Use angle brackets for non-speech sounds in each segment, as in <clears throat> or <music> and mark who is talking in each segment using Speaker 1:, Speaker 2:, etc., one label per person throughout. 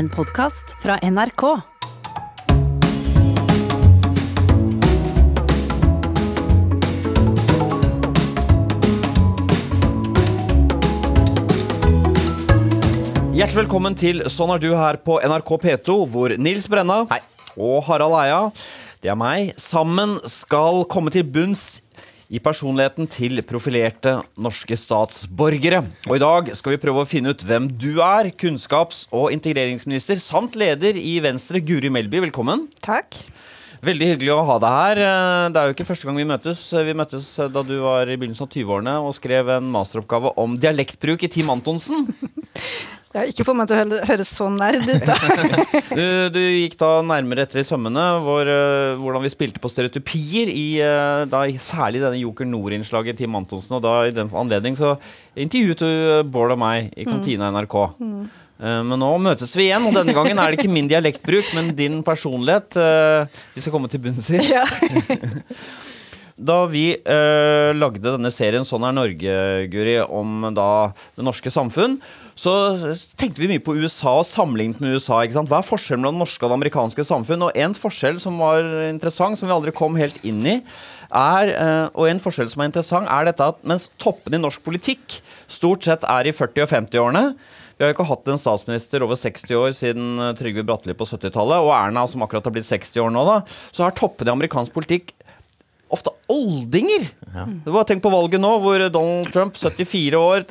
Speaker 1: En podkast fra NRK.
Speaker 2: Hjertelig velkommen til Sånn er du her på NRK P2, hvor Nils Brenna og Harald Eia, det er meg, sammen skal komme til bunns i personligheten til profilerte norske statsborgere. Og i dag skal vi prøve å finne ut hvem du er, kunnskaps- og integreringsminister samt leder i Venstre, Guri Melby. Velkommen.
Speaker 3: Takk.
Speaker 2: Veldig hyggelig å ha deg her. Eh, Det er jo ikke første gang vi møtes. Vi møttes eh, da du var i begynnelsen av 20-årene og skrev en masteroppgave om dialektbruk i Team Antonsen. <laughs>
Speaker 3: Ja, ikke få meg til å hø- høres så nerd ut, da. <laughs>
Speaker 2: Du, du gikk da nærmere etter i sømmene hvor, uh, hvordan vi spilte på stereotypier i uh, da, særlig denne Joker Nord-innslaget til Antonsen. Og da i den anledning så intervjuet du eh, Bård og meg i kantina i NRK. Eh, Men nå møtes vi igjen, og denne gangen er det ikke min dialektbruk, men din personlighet vi skal komme til bunns i. <laughs>
Speaker 3: Ja. <laughs>
Speaker 2: Da vi eh, lagde denne serien Sånn er Norge, Guri, om da det norske samfunn, så tenkte vi mye på USA og sammenlignet med USA. ikke sant? Hva er forskjellen mellom det norske og det amerikanske samfunn? Og en forskjell som var interessant, som vi aldri kom helt inn i, er, eh, og en forskjell som er interessant, er dette at mens toppene i norsk politikk stort sett er i 40- og 50-årene vi har jo ikke hatt en statsminister over 60 år siden eh, Trygve Bratteli på 70-tallet, og Erna som akkurat har blitt 60 år nå, da, så har toppene i amerikansk politikk ofte oldinger. Ja. Bare Tenk på valget nå, hvor Donald Trump, 74 år,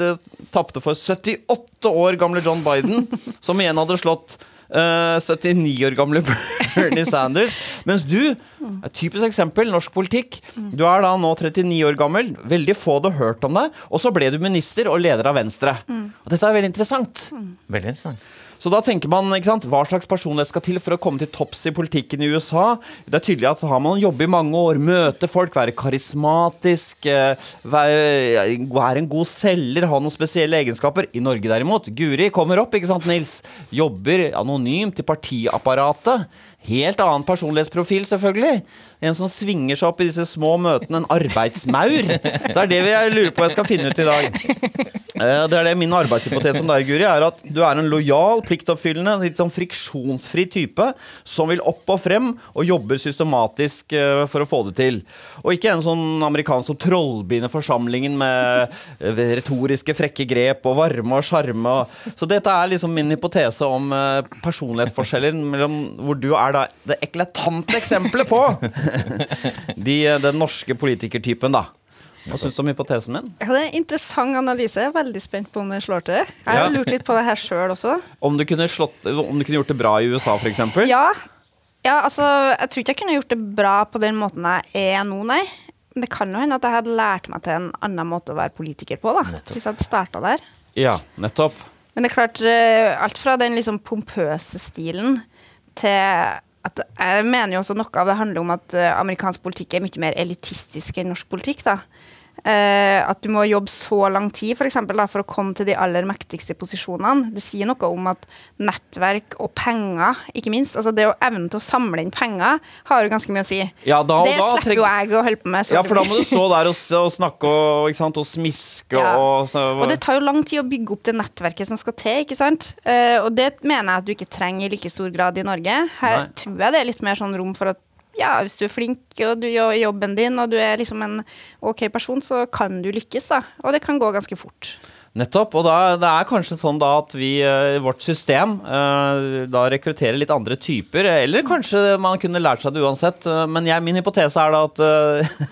Speaker 2: tapte for 78 år gamle John Biden, <laughs> som igjen hadde slått uh, 79 år gamle <laughs> Bernie Sanders. Mens du er et typisk eksempel, norsk politikk. Du er da nå 39 år gammel, veldig få hadde hørt om deg, og så ble du minister og leder av Venstre. Og dette er veldig interessant.
Speaker 4: Veldig interessant.
Speaker 2: Så da tenker man, ikke sant, Hva slags personlighet skal til for å komme til topps i politikken i USA? Det er tydelig at har man jobbet i mange år, møte folk, være karismatisk, eh, være, en god selger, ha noen spesielle egenskaper. I Norge derimot, Guri kommer opp, ikke sant, Nils? Jobber anonymt i partiapparatet. Helt annen personlighetsprofil, selvfølgelig. En som svinger seg opp i disse små møtene. En arbeidsmaur. Så det er det vi lurer på jeg skal finne ut i dag. Eh, Det er det Min arbeidshypotese om deg, Guri, er at du er en lojal, pliktoppfyllende, litt sånn friksjonsfri type som vil opp og frem og jobber systematisk eh, for å få det til. Og ikke en sånn amerikansk som trollbinder forsamlingen med eh, retoriske, frekke grep og varme og sjarme. Så dette er liksom min hypotese om personlighetsforskjeller mellom hvor du er da det eklatante eksempelet på <laughs> de, den norske politikertypen, da. Hva syns du om hypotesen min?
Speaker 3: Ja, det er en interessant analyse. Jeg er veldig spent på om det slår til. Jeg har
Speaker 2: Ja.
Speaker 3: lurt litt på det her sjøl også. <laughs>
Speaker 2: Om du, kunne slått, om du kunne gjort det bra i USA, f.eks.?
Speaker 3: Ja, ja, altså Jeg tror ikke jeg kunne gjort det bra på den måten jeg er nå, nei. Men det kan jo hende at jeg hadde lært meg til en annen måte å være politiker på, da. Hvis jeg hadde starta der.
Speaker 2: Ja, nettopp.
Speaker 3: Men det er klart, eh, alt fra den liksom pompøse stilen til at Jeg mener jo også noe av det handler om at eh, amerikansk politikk er mye mer elitistisk enn norsk politikk. da. Eh, at du må jobbe så lang tid for, eksempel, da, for å komme til de aller mektigste posisjonene. Det sier noe om at nettverk og penger, ikke minst, altså det å evne til å samle inn penger, har jo ganske mye å si.
Speaker 2: Ja, da,
Speaker 3: det
Speaker 2: da
Speaker 3: slipper jo jeg å holde på med.
Speaker 2: Ja, for da må du stå der og, og snakke og, sant, og smiske
Speaker 3: Ja.
Speaker 2: og så,
Speaker 3: Og det tar jo lang tid å bygge opp det nettverket som skal til, ikke sant? Eh, og det mener jeg at du ikke trenger i like stor grad i Norge. Her
Speaker 2: Nei.
Speaker 3: tror jeg det er litt mer sånn rom for at ja, hvis du er flink og du gjør jobben din, og du er liksom en ok person, så kan du lykkes, da. Og det kan gå ganske fort.
Speaker 2: Nettopp. Og da, det er kanskje sånn da at vi eh, vårt system eh, da rekrutterer litt andre typer. Eller kanskje man kunne lært seg det uansett. eh, Men jeg, min hypotese er da at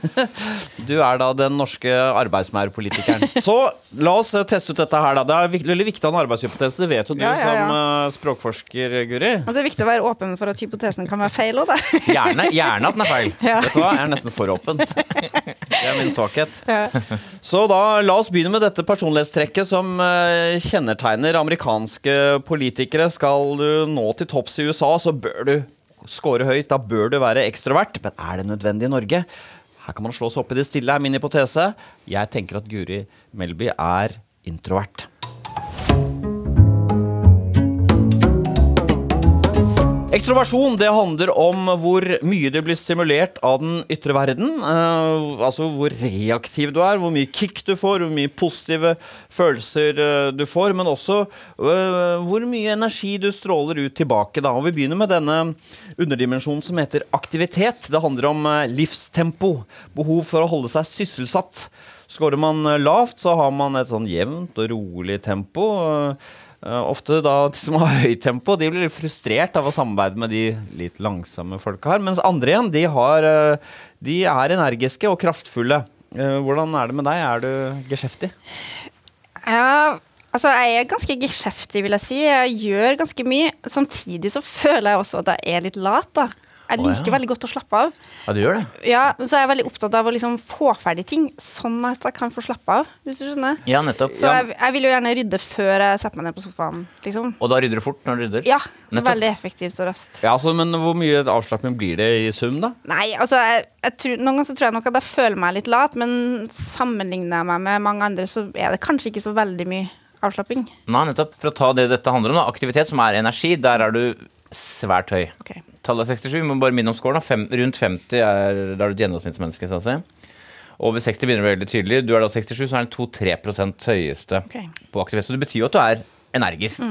Speaker 2: <laughs> du er da den norske arbeidsmaurpolitikeren. <laughs> Så la oss teste ut dette her, da. Det er veldig viktig å ha en arbeidshypotese. Det vet jo du
Speaker 3: Ja, ja, ja.
Speaker 2: som språkforsker, Guri.
Speaker 3: Altså, det er viktig å være åpen for at hypotesen kan være feil òg, da. <laughs>
Speaker 4: Gjerne, gjerne at den er feil.
Speaker 3: Ja.
Speaker 2: Vet du hva, jeg er nesten for åpen. Det er min svakhet. Så da, la oss begynne med dette personlighetstrekket som eh, kjennetegner amerikanske politikere. Skal du nå til topps i USA, så bør du score høyt. Da bør du være ekstrovert. Men er det nødvendig i Norge? Her kan man slå seg opp i det stille, er min hypotese. Jeg tenker at Guri Melby er introvert. Ekstroversjon det handler om hvor mye du blir stimulert av den ytre verden. Uh, altså hvor reaktiv du er, hvor mye kick du får, hvor mye positive følelser uh, du får. Men også uh, hvor mye energi du stråler ut tilbake. Da. Og Vi begynner med denne underdimensjonen som heter aktivitet. Det handler om livstempo. Behov for å holde seg sysselsatt. Skårer man lavt, så har man et sånn jevnt og rolig tempo. Eh, ofte da de som har høyt tempo, de blir litt frustrert av å samarbeide med de litt langsomme folka her. Mens andre igjen, de, har, eh, de er energiske og kraftfulle. Eh, Hvordan er det med deg? Er du geskjeftig?
Speaker 3: Ja, altså jeg er ganske geskjeftig, vil jeg si. Jeg gjør ganske mye. Samtidig så føler jeg også at jeg er litt lat, da. Jeg
Speaker 4: ja.
Speaker 3: liker veldig godt å slappe av.
Speaker 4: Ja, du gjør det?
Speaker 3: Ja, men så er jeg veldig opptatt av å liksom få ferdig ting, sånn at jeg kan få slappe av, hvis du skjønner.
Speaker 4: Ja, nettopp.
Speaker 3: Så jeg, jeg vil jo gjerne rydde før jeg setter meg ned på sofaen, liksom.
Speaker 4: Og da rydder du fort når du rydder?
Speaker 3: Ja,
Speaker 4: Nettopp.
Speaker 3: veldig effektivt og raskt.
Speaker 2: Ja, altså, Men hvor mye avslapping blir det i sum, da?
Speaker 3: Nei, altså jeg, jeg tror, Noen ganger så tror jeg nok at jeg føler meg litt lat, men sammenligner jeg meg med mange andre, så er det kanskje ikke så veldig mye avslapping.
Speaker 4: Nei, nettopp. For å ta det dette handler om, da. aktivitet som er energi, der er du svært høy.
Speaker 3: Ok.
Speaker 4: Tallet er 67, vi må bare minne om scoren. Fem, rundt 50 er da er du et gjennomsnittsmenneske. Si. Over 60 begynner det veldig tydelig. Du er da 67, så er den 2-3 høyeste
Speaker 3: okay.
Speaker 4: på aktivitet. Så det betyr jo at du er energisk.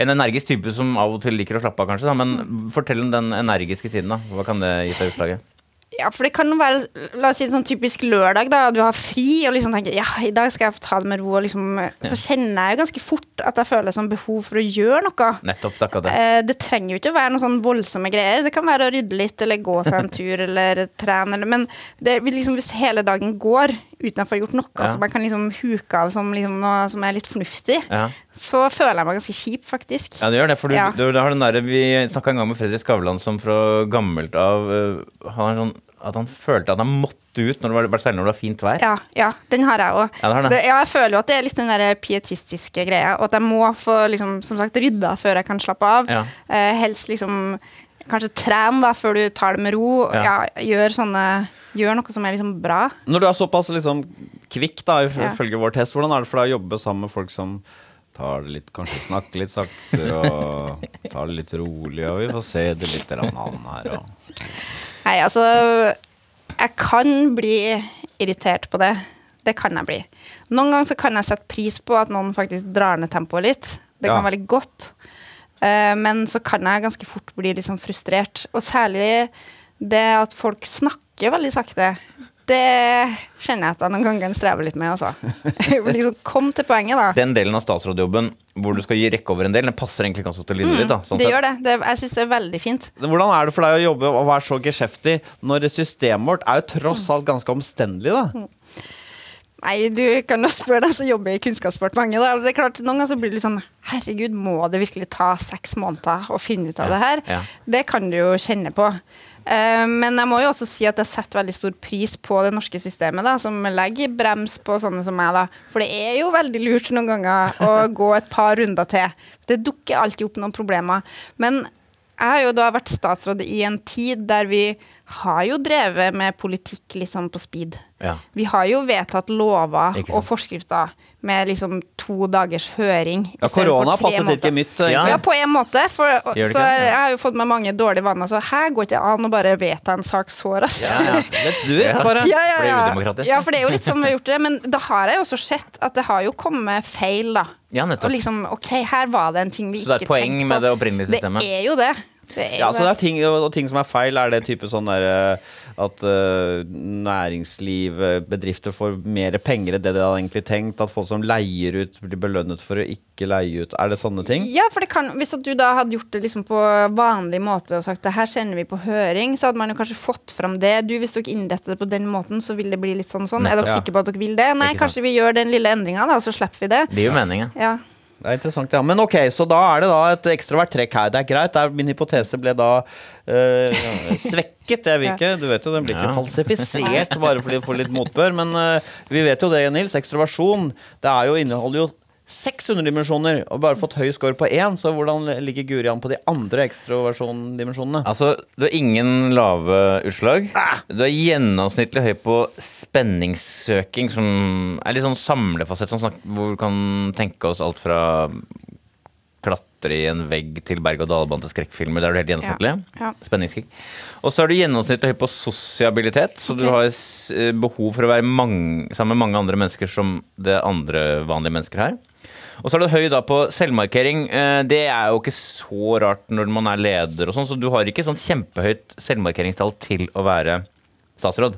Speaker 4: En energisk type som av og til liker å slappe av, kanskje. Da. Men fortell om den energiske siden. da. Hva kan det gi seg utslaget?
Speaker 3: Ja, for det kan jo være La oss si sånn typisk lørdag, da. Du har fri og liksom tenker ja, i dag skal jeg ta det med ro. Og liksom, Så kjenner jeg jo ganske fort at jeg føler sånn behov for å gjøre noe.
Speaker 4: Nettopp, takk det.
Speaker 3: Eh, det trenger jo ikke å være noen sånn voldsomme greier. Det kan være å rydde litt, eller gå seg en <laughs> tur, eller trene, eller Men det liksom, hvis hele dagen går uten å få gjort noe,
Speaker 4: Ja.
Speaker 3: så man kan liksom huke av som liksom noe som er litt fornuftig,
Speaker 4: Ja.
Speaker 3: så føler jeg meg ganske kjip, faktisk.
Speaker 4: Ja, det gjør det. For du,
Speaker 3: Ja.
Speaker 4: du, du har den der, Vi snakka en gang med Fredrik Skavlan som fra gammelt av uh, han sånn, At han følte at han måtte ut når det var, særlig når det var fint vær.
Speaker 3: Ja, ja, den har jeg òg.
Speaker 4: Ja.
Speaker 3: Ja, jeg føler jo at det er litt den der pietistiske greia, og at jeg må få liksom, som sagt, rydda før jeg kan slappe av.
Speaker 4: Ja.
Speaker 3: Uh, helst liksom kanskje tren da, før du tar det med ro.
Speaker 4: Ja.
Speaker 3: Ja. gjør sånne Gjør noe som er liksom bra.
Speaker 2: Når du er såpass liksom kvikk, da,
Speaker 3: Ja.
Speaker 2: vår test, hvordan er det for deg å jobbe sammen med folk som tar det litt, kanskje snakker litt sakte og tar det litt rolig, og vi får se det litt an her og
Speaker 3: Nei, altså Jeg kan bli irritert på det. Det kan jeg bli. Noen ganger så kan jeg sette pris på at noen faktisk drar ned tempoet litt. Det kan være litt godt. Eh, men så kan jeg ganske fort bli litt sånn frustrert. Og særlig det at folk snakker veldig sakte. Det kjenner jeg at jeg noen ganger strever litt med, altså. <laughs> liksom, kom til poenget, da.
Speaker 4: Den delen av statsrådjobben hvor du skal gi rekke over en del, den passer egentlig ganske til til mm, ditt. da, sånn
Speaker 3: Mm, det
Speaker 4: sett.
Speaker 3: gjør det. det jeg syns det er veldig fint.
Speaker 2: Hvordan er det for deg å jobbe og være så geskjeftig når systemet vårt er jo tross alt ganske omstendelig, da?
Speaker 3: Nei, du kan jo spørre deg som jobber i Kunnskapsdepartementet. da. Det er klart, Noen ganger så blir det litt sånn Herregud, må det virkelig ta seks måneder å finne ut av det her?
Speaker 4: ja.
Speaker 3: Det kan du jo kjenne på. Eh, men jeg må jo også si at jeg setter veldig stor pris på det norske systemet, da, som legger brems på sånne som meg. da. For det er jo veldig lurt noen ganger å <laughs> gå et par runder til. Det dukker alltid opp noen problemer. Men jeg har jo da vært statsråd i en tid der vi har jo drevet med politikk litt sånn på speed.
Speaker 4: Ja.
Speaker 3: Vi har jo vedtatt lover og forskrifter med liksom to dagers høring.
Speaker 2: Ja, Korona passet
Speaker 3: måneder.
Speaker 2: ikke mitt,
Speaker 4: Ja.
Speaker 2: egentlig.
Speaker 3: Ja, på en måte. For, så
Speaker 4: ikke?
Speaker 3: Jeg har jo fått med mange dårlige vaner. Så her går ikke an å bare vedta en sak så raskt.
Speaker 4: Ja, ja.
Speaker 2: Let's do it, <laughs>
Speaker 4: Ja.
Speaker 2: bare.
Speaker 3: Ja, ja. ja, for det er jo litt sånn vi har gjort det. Men da har jeg jo også sett at det har jo kommet feil, da.
Speaker 4: Ja, nettopp.
Speaker 3: Og liksom, OK, her var det en ting vi ikke tenkte på.
Speaker 4: Så det er et poeng med det opprinnelige systemet?
Speaker 3: Det er jo det. Er
Speaker 2: Ja, så det er ting, og ting som er feil, er det type sånn der eh, at uh, næringsliv, eh, bedrifter får mer penger enn det de hadde egentlig tenkt, at folk som leier ut, blir belønnet for å ikke leie ut. Er det sånne ting?
Speaker 3: Ja, for det kan, Hvis at du da hadde gjort det liksom på vanlig måte og sagt det her sender vi på høring, så hadde man jo kanskje fått fram det. Du, Hvis dere innretter det på den måten, så vil det bli litt sånn sånn. Er dere
Speaker 2: ja.
Speaker 3: sikre på at dere vil det? Nei, kanskje vi gjør den lille endringa, da, så slipper vi det.
Speaker 4: Det gir jo mening, ja.
Speaker 2: Det er interessant, ja. Men ok, så da er det da et ekstravert trekk her. Det er greit. Det er, min hypotese ble da eh, svekket. Jeg vil ikke, du vet jo, den blir ikke
Speaker 4: Ja.
Speaker 2: falsifisert bare fordi du får litt motbør. Men eh, vi vet jo det, Nils. Ekstroversjon det er jo, inneholder jo 600 dimensjoner, og bare fått høy score på én. Så hvordan ligger Guri an på de andre ekstroversjondimensjonene?
Speaker 4: Altså, du har ingen lave utslag. Du er gjennomsnittlig høy på spenningssøking, som er litt sånn samlefasett, sånn snak- hvor vi kan tenke oss alt fra klatre i en vegg til berg-og-dal-bane til skrekkfilmer. Der er du helt gjennomsnittlig.
Speaker 3: Ja.
Speaker 4: Spenningsskrekk. Og så er du gjennomsnittlig høy på sosiabilitet, så du har eh, behov for å være mange, sammen med mange andre mennesker som det andre vanlige mennesker har. Og så er det høy da på selvmarkering. Eh, Det er jo ikke så rart når man er leder og sånn, så du har ikke sånn kjempehøyt selvmarkeringstall til å være statsråd.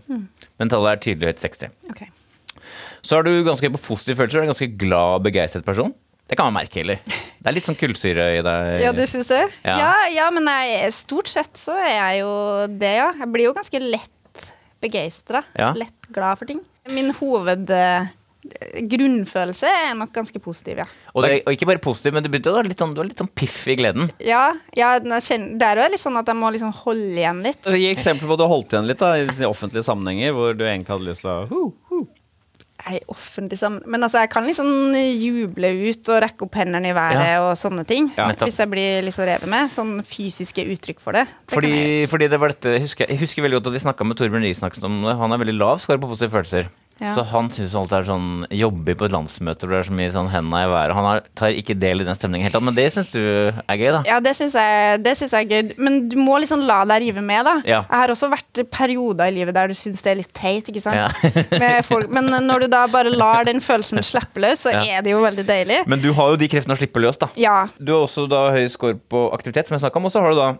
Speaker 4: Men tallet er tydelig høyt 60.
Speaker 3: Okay.
Speaker 4: Så er du ganske på positive følelser. Du er en ganske glad, og begeistret person. Det kan man merke, heller. Det er litt sånn kullsyre i deg.
Speaker 3: Ja, du syns det?
Speaker 4: Ja.
Speaker 3: Ja. ja, men jeg, stort sett så er jeg jo det, ja. Jeg blir jo ganske lett begeistra.
Speaker 4: Ja.
Speaker 3: Lett glad for ting. Min hoved... eh, Grunnfølelse er nok ganske positiv, ja.
Speaker 4: Og, det, og ikke bare positiv, men du, begynte å være litt sånn, du var litt sånn piff i gleden.
Speaker 3: Ja, ja den er det er jo litt sånn at jeg må liksom holde igjen litt.
Speaker 2: Gi eksempler på at du holdt igjen litt da, i offentlige sammenhenger hvor du egentlig hadde lyst til å hu, hu.
Speaker 3: Jeg er offentlig sammen Men altså, jeg kan liksom juble ut og rekke opp hendene i været
Speaker 4: Ja.
Speaker 3: og sånne ting.
Speaker 4: Ja.
Speaker 3: Hvis jeg blir liksom revet med. Sånn fysiske uttrykk for det. det
Speaker 4: Fordi,
Speaker 3: jeg.
Speaker 4: fordi det var dette, husker, jeg husker veldig godt at vi snakka med Torbjørn Røe om det. Han er veldig lav skår på positive følelser.
Speaker 3: Ja.
Speaker 4: Så han syns alt er sånn jobber på et landsmøte hvor det er så mye sånn henda i været. Han har, tar ikke del i den stemningen helt, men det syns du er gøy, da?
Speaker 3: Ja, det syns jeg, jeg er gøy. Men du må liksom la deg rive med, da.
Speaker 4: Ja.
Speaker 3: Jeg har også vært perioder i livet der du syns det er litt teit, ikke sant.
Speaker 4: Ja. <laughs>
Speaker 3: folk. Men når du da bare lar den følelsen slippe løs, så er det jo veldig deilig.
Speaker 4: Men du har jo de kreftene å slippe løs, da.
Speaker 3: Ja.
Speaker 4: Du har også da høy score på aktivitet, som jeg snakka om, og så har du da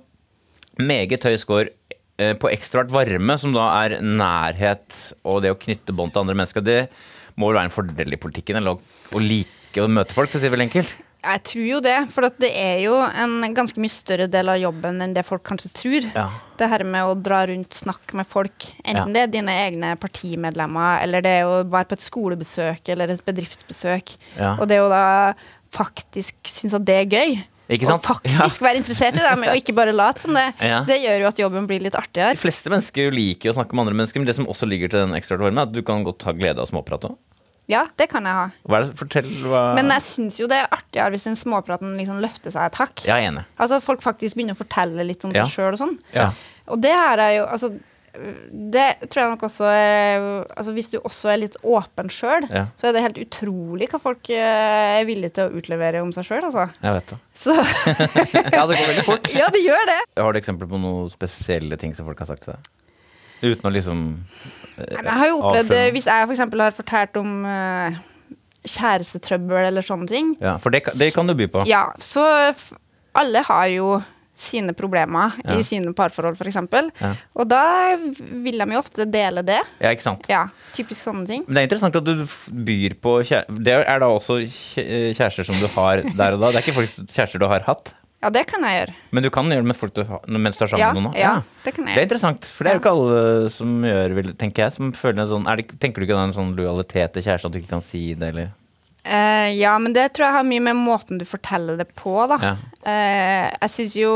Speaker 4: meget høy score på ekstravert varme, som da er nærhet og det å knytte bånd til andre mennesker. Det må vel være en fordel i politikken, eller å, like å møte folk, for å si det vel enkelt.
Speaker 3: Jeg tror jo det, for at det er jo en ganske mye større del av jobben enn det folk kanskje tror.
Speaker 4: Ja.
Speaker 3: Det her med å dra rundt, snakke med folk. Enten det er dine egne partimedlemmer, eller det er å være på et skolebesøk eller et bedriftsbesøk.
Speaker 4: Ja.
Speaker 3: Og det å da faktisk synes at det er gøy. Og faktisk være interessert i dem, og ikke bare late som det.
Speaker 4: Ja.
Speaker 3: Det gjør jo at jobben blir litt artigere.
Speaker 4: De fleste mennesker liker å snakke med andre mennesker, men det som også ligger til den ekstra varmen, er at du kan godt ha glede av småprat òg.
Speaker 3: Ja, det kan jeg ha.
Speaker 4: Det? Fortell hva
Speaker 3: Men jeg syns jo det er artigere hvis den småpraten liksom løfter seg et hakk. Altså at folk faktisk begynner å fortelle litt om
Speaker 4: Ja.
Speaker 3: seg sjøl og sånn.
Speaker 4: Ja.
Speaker 3: Og det her er jo altså det tror jeg nok også er altså Hvis du også er litt åpen sjøl,
Speaker 4: Ja.
Speaker 3: så er det helt utrolig hva folk eh, er villige til å utlevere om seg sjøl. Altså.
Speaker 4: Jeg vet det.
Speaker 3: Så <laughs>
Speaker 2: Ja, det går veldig fort.
Speaker 3: ja, det gjør det.
Speaker 4: Har du eksempler på noen spesielle ting som folk har sagt til deg? Uten å liksom eh,
Speaker 3: Jeg har jo opplevd det hvis jeg f.eks. har fortalt om eh, kjærestetrøbbel eller sånne ting.
Speaker 4: Ja, for det, det kan du by på.
Speaker 3: Ja, så alle har jo sine problemer
Speaker 4: Ja.
Speaker 3: i sine parforhold, f.eks.
Speaker 4: Ja.
Speaker 3: Og da vil de jo ofte dele det.
Speaker 4: Ja, ikke sant?
Speaker 3: Ja, typisk sånne ting.
Speaker 4: Men det er interessant at du byr på kjære... Det er da også kjærester som du har der og da? Det er ikke folk, kjærester du har hatt?
Speaker 3: Ja, det kan jeg gjøre.
Speaker 4: Men du kan gjøre det med folk du har, mens du er sammen
Speaker 3: Ja,
Speaker 4: med noen?
Speaker 3: ja, det kan jeg gjøre.
Speaker 4: Det er interessant, for det er jo ikke alle som gjør tenker jeg, som føler en sånn det, Tenker du ikke da en sånn lojalitet til kjæresten at du ikke kan si det, eller?
Speaker 3: Eh, ja, men det tror jeg har mye med måten du forteller det på, da.
Speaker 4: Ja.
Speaker 3: Uh, jeg syns jo,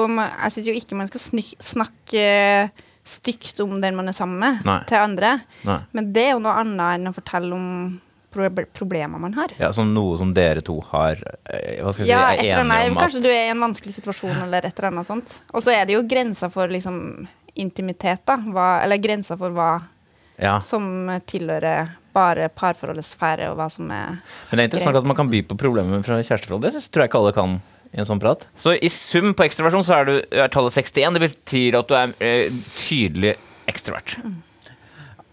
Speaker 3: jo ikke man skal snyk, snakke stygt om den man er sammen med,
Speaker 4: Nei.
Speaker 3: til andre.
Speaker 4: Nei.
Speaker 3: Men det er jo noe annet enn å fortelle om pro problemer man har.
Speaker 4: Ja, Som noe som dere to har eh, Hva skal jeg
Speaker 3: Ja,
Speaker 4: si,
Speaker 3: et
Speaker 4: er enige
Speaker 3: annet,
Speaker 4: om at
Speaker 3: Kanskje du er i en vanskelig situasjon eller et eller annet sånt. Og så er det jo grenser for liksom intimitet, da. Hva, eller grenser for hva
Speaker 4: ja.
Speaker 3: som tilhører bare parforholdets sfære, og hva som er
Speaker 4: Men det er interessant
Speaker 3: Greit.
Speaker 4: at man kan by på problemer fra kjæresteforhold. Det tror jeg ikke alle kan i en sånn prat. Så i sum på ekstraversjon så er, du, er tallet 61. Det betyr at du er eh, tydelig ekstrovert.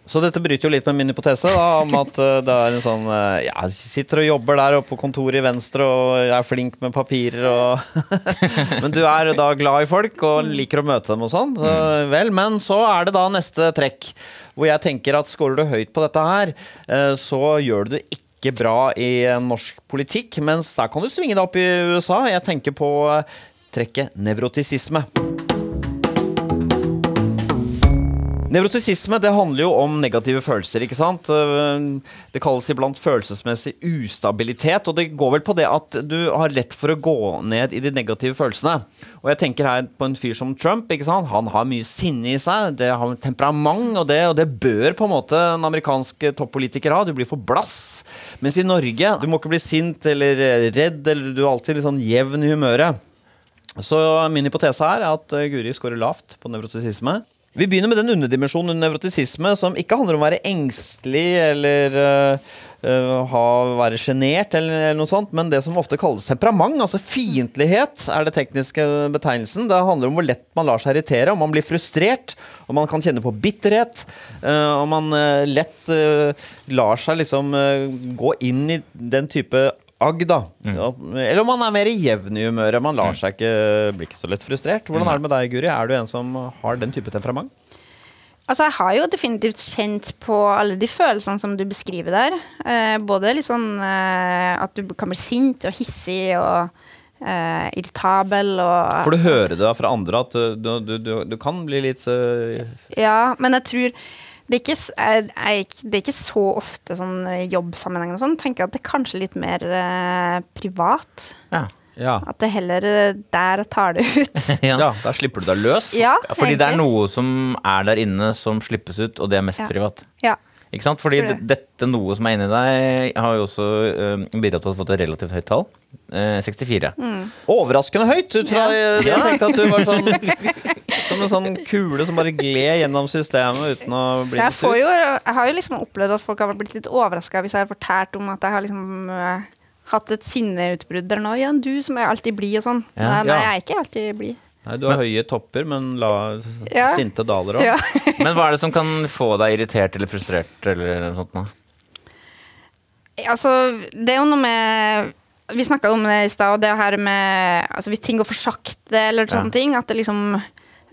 Speaker 2: Så dette bryter jo litt med min hypotese da, om at eh, det er en sånn eh, Ja, sitter og jobber der oppe på kontoret i Venstre og er flink med papirer og <laughs> Men du er da glad i folk og liker å møte dem og sånn. Så, vel, men så er det da neste trekk, hvor jeg tenker at scorer du høyt på dette her, eh, så gjør du det ikke bra i norsk politikk, mens der kan du svinge deg opp i USA. Jeg tenker på eh, trekket nevrotisisme. Nevrotisisme det handler jo om negative følelser. ikke sant? Eh, Det kalles iblant følelsesmessig ustabilitet. Og det går vel på det at du har lett for å gå ned i de negative følelsene. Og jeg tenker her på en fyr som Trump. ikke sant? Han har mye sinne i seg. Det har temperament, og det, og det bør på en måte en amerikansk toppolitiker ha. Du blir for blass. Mens i Norge du må ikke bli sint eller redd, eller du er alltid litt sånn jevn i humøret. Så min hypotese her er at eh, Guri scorer lavt på nevrotisisme. Vi begynner med den underdimensjonen under nevrotisisme som ikke handler om å være engstelig eller øh, ha, være sjenert eller, eller noe sånt, men det som ofte kalles temperament. Altså fiendtlighet er det tekniske betegnelsen. Det handler om hvor lett man lar seg irritere, om man blir frustrert, om man kan kjenne på bitterhet, uh, om man uh, lett lar seg liksom gå inn i den type agg, da. Ja, Eller om man er mer jevn i humøret. Man lar seg ikke bli ikke så lett frustrert. Hvordan er det med deg, Guri? Er du en som har den type temperament?
Speaker 3: Altså, jeg har jo definitivt kjent på alle de følelsene som du beskriver der. Eh, både litt sånn eh, at du kan bli sint og hissig og eh, irritabel og
Speaker 2: Får du høre det da fra andre at uh, du, du, du, du kan bli litt uh,
Speaker 3: Ja, men jeg tror det er, ikke, jeg, jeg, det er ikke så ofte sånn eh, jobbsammenheng og sånn. Tenker at det er kanskje litt mer eh, privat.
Speaker 4: Ja.
Speaker 2: Ja.
Speaker 3: At det heller eh, der tar det ut. <laughs>
Speaker 4: Ja.
Speaker 2: ja, da slipper du deg løs.
Speaker 3: Ja,
Speaker 4: fordi Fordi det er noe som er der inne som slippes ut, og det er mest
Speaker 3: Ja.
Speaker 4: privat.
Speaker 3: Ja.
Speaker 4: Ikke sant? Fordi det-
Speaker 3: det.
Speaker 4: dette noe som er inni deg, har jo også øh, bidratt til å få et relativt høyt tall. Uh, 64.
Speaker 3: Mm.
Speaker 2: Overraskende høyt ut fra ja. Jeg tenkte at du var sånn <laughs> som en sånn kule som bare gled gjennom systemet uten å bli
Speaker 3: Jeg, får jo, jeg har jo liksom opplevd at folk har blitt litt overraska hvis jeg har fortalt om at jeg har liksom uh, hatt et sinneutbrudd eller noe. Ja, du som er alltid blid og sånn.
Speaker 4: Ja.
Speaker 3: Nei, nei, jeg er ikke alltid blid.
Speaker 2: Nei, du har høye topper, men la
Speaker 3: Ja.
Speaker 2: sinte daler òg.
Speaker 3: Ja. <laughs>
Speaker 4: Men hva er det som kan få deg irritert eller frustrert eller noe sånt? Da?
Speaker 3: altså, det er jo noe med Vi snakka om det i stad, og det her med altså, Hvis ting går for sakte eller
Speaker 4: Ja.
Speaker 3: sånne ting, at det liksom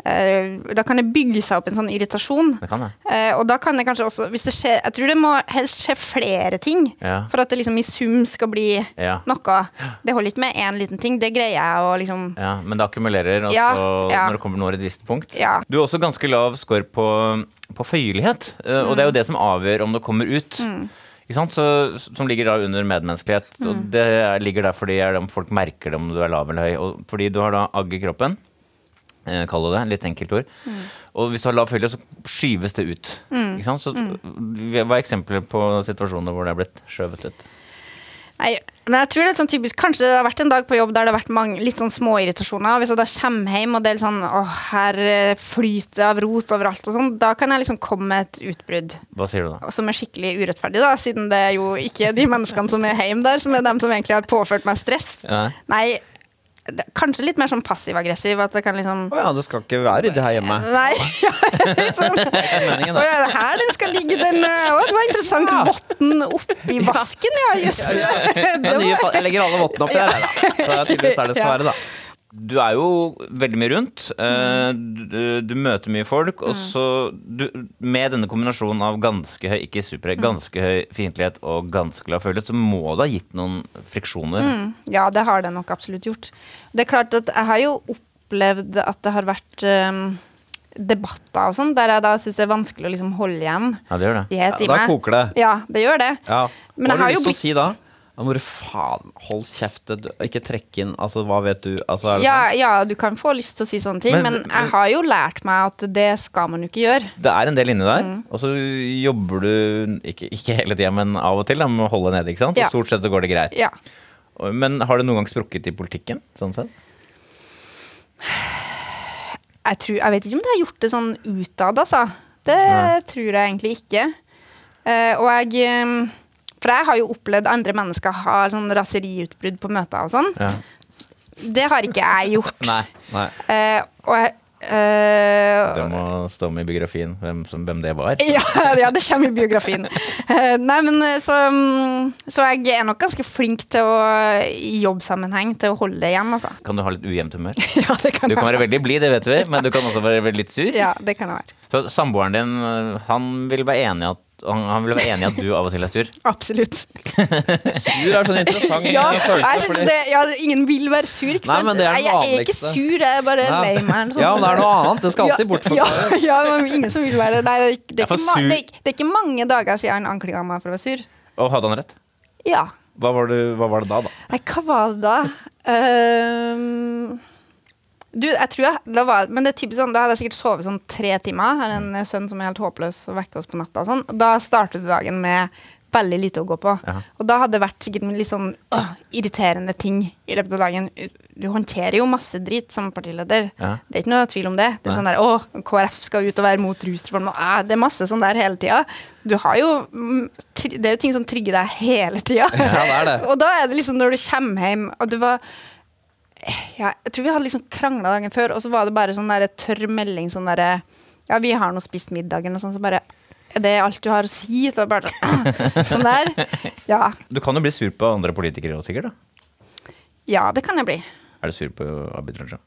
Speaker 3: Da kan det bygge seg opp en sånn irritasjon.
Speaker 4: Det kan det.
Speaker 3: Eh, og da kan det kanskje også Hvis det skjer Jeg tror det må helst skje flere ting
Speaker 4: Ja.
Speaker 3: for at det liksom i sum skal bli
Speaker 4: Ja.
Speaker 3: noe. Det holder ikke med én liten ting. Det greier jeg å liksom
Speaker 4: Ja, men det akkumulerer, og
Speaker 3: Ja,
Speaker 4: når det kommer når et visst punkt.
Speaker 3: Ja.
Speaker 4: Du har også ganske lav score på, på føyelighet, eh, og det er jo det som avgjør om det kommer ut. Ikke sant? Så, som ligger da under medmenneskelighet. Og det er- ligger der fordi er om folk merker det om du er lav eller høy. Og fordi du har da agg i kroppen, eh, kall det litt enkelt ord. Og hvis du har lav følge, så skyves det ut. Ikke sant? Så Hva er eksempler på situasjoner hvor det er blitt skjøvet ut?
Speaker 3: Nei, men jeg tror det er sånn typisk Kanskje det har vært en dag på jobb der det har vært mange, litt sånn småirritasjoner. Hvis jeg da kommer hjem og det er litt sånn åh, her eh, flyter det av rot overalt og sånn, da kan jeg liksom komme med et utbrudd.
Speaker 4: Hva sier du da?
Speaker 3: Som er skikkelig urettferdig, da, siden det er jo ikke de menneskene som er hjemme der, som er dem som egentlig har påført meg stress.
Speaker 4: Ja.
Speaker 3: Nei, kanskje litt mer sånn passiv-aggressiv. At det kan liksom
Speaker 2: Å ja, det skal ikke være ryddig her hjemme.
Speaker 3: Nei, <laughs> ja, sånn.
Speaker 2: Meningen,
Speaker 3: Å ja, det er her den skal ligge, den eh, Å, det var interessant. Votten oppi vasken, ja. Jøss.
Speaker 2: Ja, ja, Jeg legger alle vottene oppi jeg, da. Så det er <laughs> tydeligvis der det skal
Speaker 3: Ja.
Speaker 2: være, da.
Speaker 4: Du er jo veldig mye rundt. Mm. Du, du møter mye folk. Og så du, Med denne kombinasjonen av ganske høy ikke super, ganske høy fiendtlighet og ganske lav følelse, så må det ha gitt noen friksjoner.
Speaker 3: Ja, det har det nok absolutt gjort. Det er klart at jeg har jo opplevd at det har vært um, debatter og sånn, der jeg da syns det er vanskelig å liksom holde igjen
Speaker 4: Ja, det gjør det.
Speaker 3: De
Speaker 2: Ja, da koker det.
Speaker 3: Ja, det gjør det.
Speaker 2: Ja.
Speaker 3: Men
Speaker 2: Hva
Speaker 3: har
Speaker 2: har du lyst til
Speaker 3: blitt
Speaker 2: å si da? Må du faen hold kjeft, ikke trekk inn Altså, hva vet du? Altså,
Speaker 3: ja,
Speaker 2: sånn?
Speaker 3: ja, du kan få lyst til å si sånne ting,
Speaker 4: Men-
Speaker 3: men, jeg har jo lært meg at det skal man jo ikke gjøre.
Speaker 4: Det er en del inni der, og så jobber du ikke, ikke hele tida, men av og til da, med å holde nede. ikke sant?
Speaker 3: Ja.
Speaker 4: Stort sett så går det greit.
Speaker 3: Ja.
Speaker 4: Men har det noen gang sprukket i politikken? sånn sett?
Speaker 3: Jeg, tror, jeg vet ikke om det har gjort det sånn utad, altså. Det
Speaker 4: Nei.
Speaker 3: tror jeg egentlig ikke. Uh, og jeg eh, For jeg har jo opplevd andre mennesker ha sånn raseriutbrudd på møter og sånn.
Speaker 4: Ja.
Speaker 3: Det har ikke jeg gjort. <laughs>
Speaker 4: Nei.
Speaker 2: Nei.
Speaker 3: Uh, og jeg Uh,
Speaker 4: Det må stå med i biografien hvem, som, hvem det var. <laughs>
Speaker 3: ja, ja, det kommer i biografien. Uh, nei, men så, mm, så jeg er nok ganske flink til å i jobbsammenheng til å holde det igjen, altså.
Speaker 4: Kan du ha litt ujevnt humør? <laughs>
Speaker 3: Ja, det kan
Speaker 4: Du kan være veldig blid, det vet vi, men du kan også være litt sur.
Speaker 3: Ja, det kan jeg være.
Speaker 4: Så samboeren din, han vil være enig i at han, han vil være enig i at du av og til er sur. <laughs>
Speaker 3: Absolutt.
Speaker 2: Sur er sånn interessant
Speaker 3: Ja,
Speaker 2: følelse.
Speaker 3: jeg synes
Speaker 2: fordi-
Speaker 3: det, ja, ingen vil være sur, ikke sant?
Speaker 2: Nei, det er
Speaker 3: jeg, er ikke sur, jeg er bare
Speaker 2: Ja.
Speaker 3: lei meg. sånn.
Speaker 2: Ja, men det er noe annet. Det skal alltid bort for
Speaker 3: ja, ja, <laughs> ja, men ingen som vil være det. Nei, det, er det, er ikke det, er det er ikke mange dager siden han anklaga meg for å være sur.
Speaker 4: Og hadde han rett?
Speaker 3: Ja.
Speaker 4: Hva var, det, hva var det da, da?
Speaker 3: Nei, hva var det da? Ehm, du, jeg tror jeg da var, Men det er typisk sånn, da hadde jeg sikkert sovet sånn tre timer. Jeg har en sønn som er helt håpløs og vekker oss på natta. og sånn. Da starter du dagen med veldig lite å gå på.
Speaker 4: Ja.
Speaker 3: Og da hadde det vært sikkert litt sånn øh, irriterende ting i løpet av dagen. Du håndterer jo masse drit som partileder.
Speaker 4: Ja.
Speaker 3: Det er ikke noe tvil om det. Det er sånn der, å, KrF skal ut og være mot rusreform. og, eh, Det er masse sånn der hele tida. Du har jo mm, Det er jo ting som trigger deg hele tida.
Speaker 2: Ja, det det. <laughs>
Speaker 3: Og da er det liksom når du kommer hjem, og du var ja, Jeg tror vi hadde liksom krangla dagen før, og så var det bare sånn der tørr melding sånn derre Ja, vi har nå spist middagen, og sånn, så bare det Er alt du har å si? Så bare <clears throat> sånn der. Ja.
Speaker 4: Du kan jo bli sur på andre politikere òg, sikkert. da
Speaker 3: Ja, det kan jeg bli.
Speaker 4: Er du sur på Abid Raja?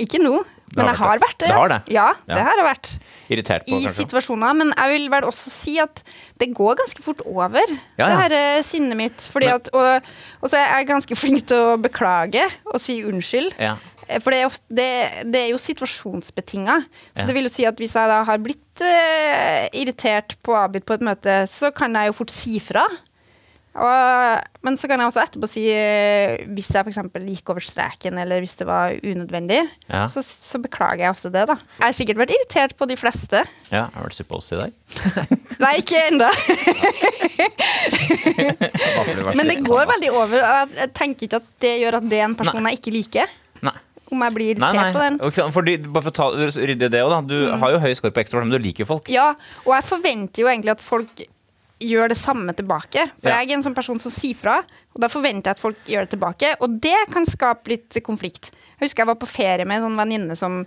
Speaker 3: Ikke nå, men jeg har
Speaker 4: vært
Speaker 3: det.
Speaker 4: det. Har det?
Speaker 3: Ja, det har jeg vært.
Speaker 4: Irritert på,
Speaker 3: I
Speaker 4: kanskje?
Speaker 3: situasjoner. Men jeg vil vel også si at det går ganske fort over,
Speaker 4: Ja, ja.
Speaker 3: det her eh, sinnet mitt. At, og, og så er jeg ganske <laughs> flink til å beklage og si unnskyld.
Speaker 4: Ja.
Speaker 3: Eh, For det er, ofte, det, det er jo situasjonsbetinga. Så det vil jo si at hvis jeg da har blitt uh, irritert på Abid på et møte, så kan jeg jo fort si fra. Og, men så kan jeg også etterpå si eh, hvis jeg f.eks. gikk over streken, eller hvis det var unødvendig,
Speaker 4: Ja.
Speaker 3: så, så beklager jeg ofte det, da. Jeg har sikkert vært irritert på de fleste.
Speaker 4: ja. Har du vært sur på oss i dag? <laughs>
Speaker 3: Nei, ikke ennå. <laughs> Men det går veldig over. og Jeg jeg tenker ikke at det gjør at det er en person jeg ikke liker.
Speaker 4: Nei.
Speaker 3: Om jeg blir
Speaker 4: Nei,
Speaker 3: irritert på
Speaker 4: nei.
Speaker 3: den.
Speaker 4: Ok, Fordi, bare for å rydde det også, da. Du
Speaker 3: Mm.
Speaker 4: har jo høy score på ekstra, men du liker folk.
Speaker 3: Ja, og jeg forventer jo egentlig at folk gjør det samme tilbake. For
Speaker 4: Ja.
Speaker 3: jeg er en sånn person som sier fra, og da forventer jeg at folk gjør det tilbake. Og det kan skape litt konflikt. Jeg husker jeg var på ferie med en sånn venninne som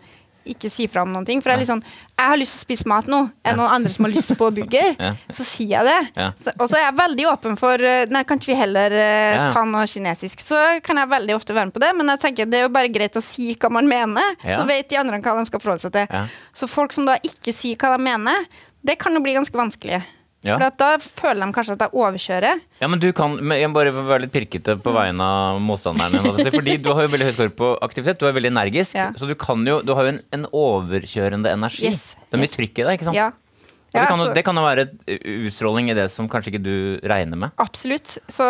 Speaker 3: ikke sier fra om noen ting. For jeg er litt sånn Jeg har lyst til å spise mat nå. Er det noen andre som har lyst på burger? <laughs>
Speaker 4: Ja.
Speaker 3: Så sier jeg det.
Speaker 4: Ja.
Speaker 3: Så, og så er jeg veldig åpen for eh, Nei, kan ikke vi heller
Speaker 4: uh,
Speaker 3: ta noe kinesisk? Så kan jeg veldig ofte være med på det, men jeg tenker det er jo bare greit å si hva man mener. Så vet de andre hva de skal forholde seg til. Så folk som da ikke sier hva de mener, det kan jo bli ganske vanskelig.
Speaker 4: Ja.
Speaker 3: For at da føler de kanskje at jeg overkjører.
Speaker 4: Ja, men du kan men jeg må bare være litt pirkete på vegne av motstanderen din. Fordi du har jo veldig høy score på aktivitet, du er veldig energisk.
Speaker 3: Ja.
Speaker 4: Så du kan jo Du har jo en, en overkjørende energi.
Speaker 3: Yes,
Speaker 4: Det er mye trykk i deg, ikke sant?
Speaker 3: Ja.
Speaker 4: Ja, det, kan, jo- det kan jo være et utstråling i det som kanskje ikke du regner med.
Speaker 3: Absolutt. Så,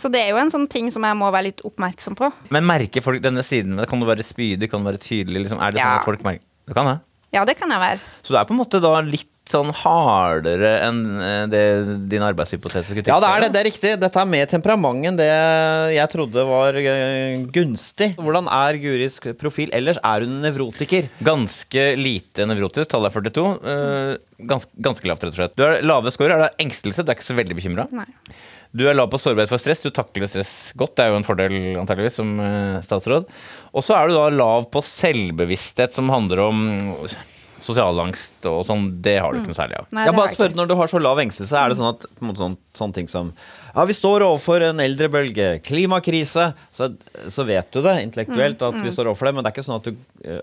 Speaker 3: så det er jo en sånn ting som jeg må være litt oppmerksom på.
Speaker 4: Men merker folk denne siden? Kan du være spydig, kan du være tydelig? Liksom? Er det sånn at folk merker Du kan det?
Speaker 3: Ja, det kan jeg være.
Speaker 4: Så du er på en måte da litt sånn hardere enn eh, det din arbeidshypotese skulle
Speaker 2: Ja, det er det. Det er riktig. Dette er mer temperament enn det jeg trodde var eh, gunstig. Hvordan er Guris profil ellers? Er hun nevrotiker?
Speaker 4: Ganske lite nevrotisk. Tallet er 42. eh, gans, ganske lavt, rett og slett. Du har lave scorer. Er det engstelse? Du er ikke så veldig bekymra. Du er lav på sårbarhet for stress. Du takler stress godt. Det er jo en fordel antageligvis som statsråd. Og så er du da lav på selvbevissthet, som handler om sosial angst og sånn. Det har du ikke noe særlig av.
Speaker 3: Nei,
Speaker 2: Jeg bare
Speaker 3: har
Speaker 2: spør. Når du har så lav engstelse, er det sånn at på en måte sånn, sånne ting som Ja, vi står overfor en eldrebølge, klimakrise. Så, så vet du det intellektuelt at vi står overfor det, men det er ikke sånn at du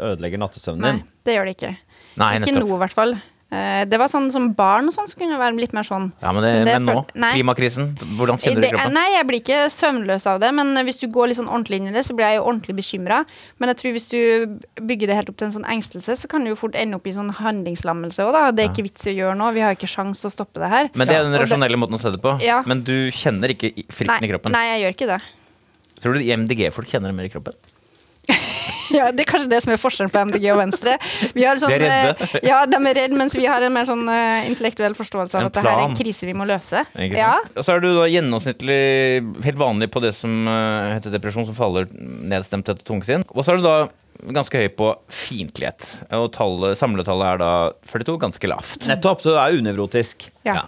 Speaker 2: ødelegger nattesøvnen
Speaker 3: din. Nei, det gjør det ikke.
Speaker 4: Nei,
Speaker 3: ikke
Speaker 4: nettopp.
Speaker 3: nå, i hvert fall. Eh, Det var sånn som barn og sånn, så kunne det være litt mer sånn.
Speaker 4: Ja, men, det,
Speaker 3: Men det
Speaker 4: men nå?
Speaker 3: nei.
Speaker 4: Klimakrisen? Hvordan kjenner du
Speaker 3: Det-
Speaker 4: du kroppen?
Speaker 3: Nei, jeg blir ikke søvnløs av det, men hvis du går litt sånn ordentlig inn i det, så blir jeg jo ordentlig bekymra. Men jeg tror hvis du bygger det helt opp til en sånn engstelse, så kan du jo fort ende opp i sånn handlingslammelse òg, da. Det er ikke vits i å gjøre nå, vi har ikke sjans til å stoppe det her.
Speaker 4: Men det er den rasjonelle måten å se det på.
Speaker 3: Ja.
Speaker 4: Men du kjenner ikke frykten
Speaker 3: nei,
Speaker 4: i kroppen.
Speaker 3: Nei, jeg gjør ikke det.
Speaker 4: Tror du MDG-folk kjenner det mer i kroppen? <laughs>
Speaker 3: Ja, Det er kanskje det som er forskjellen på MDG og Venstre. Vi har sånn,
Speaker 4: De er redde.
Speaker 3: eh, Ja, de er redde, mens vi har en mer sånn eh, intellektuell forståelse av
Speaker 4: En
Speaker 3: at det her er en krise vi må løse. Ja,
Speaker 4: Og så er du da gjennomsnittlig helt vanlig på det som eh, heter depresjon, som faller nedstemt etter tungsinn. Og så er du da ganske høy på fiendtlighet. Og tallet, samletallet er da 42, ganske lavt.
Speaker 2: Nettopp. Du er unevrotisk.
Speaker 3: ja.
Speaker 4: Ja.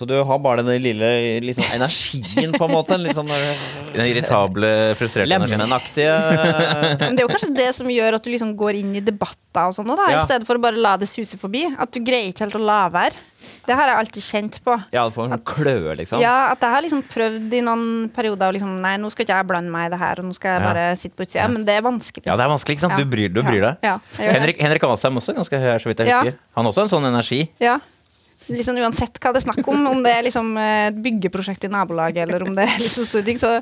Speaker 2: Så du har bare den lille liksom, energien, på en måte. En sånn eh,
Speaker 4: Den irritable, frustrerte energien.
Speaker 2: lemenaktige
Speaker 3: Men det er jo kanskje det som gjør at du liksom går inn i debatter og sånn, da,
Speaker 2: Ja.
Speaker 3: i stedet for å bare la det suse forbi. At du greier ikke helt å la være. Det har jeg alltid kjent på.
Speaker 2: Ja, du får en sånn kløe, liksom.
Speaker 3: Ja, at jeg har liksom prøvd i noen perioder å liksom Nei, nå skal ikke jeg blande meg i det her, og nå skal jeg
Speaker 4: Ja.
Speaker 3: bare sitte på utsida. Men det er vanskelig.
Speaker 4: Ja, det er vanskelig, ikke sant? Du bryr, du bryr deg.
Speaker 3: Ja.
Speaker 4: Henrik, Henrik Asheim også ganske høy her, så vidt jeg
Speaker 3: Ja.
Speaker 4: husker. Han har også en sånn energi.
Speaker 3: Ja. Liksom Uansett hva det er snakk om, om det er liksom eh, et byggeprosjekt i nabolaget, eller om det er liksom store ting, så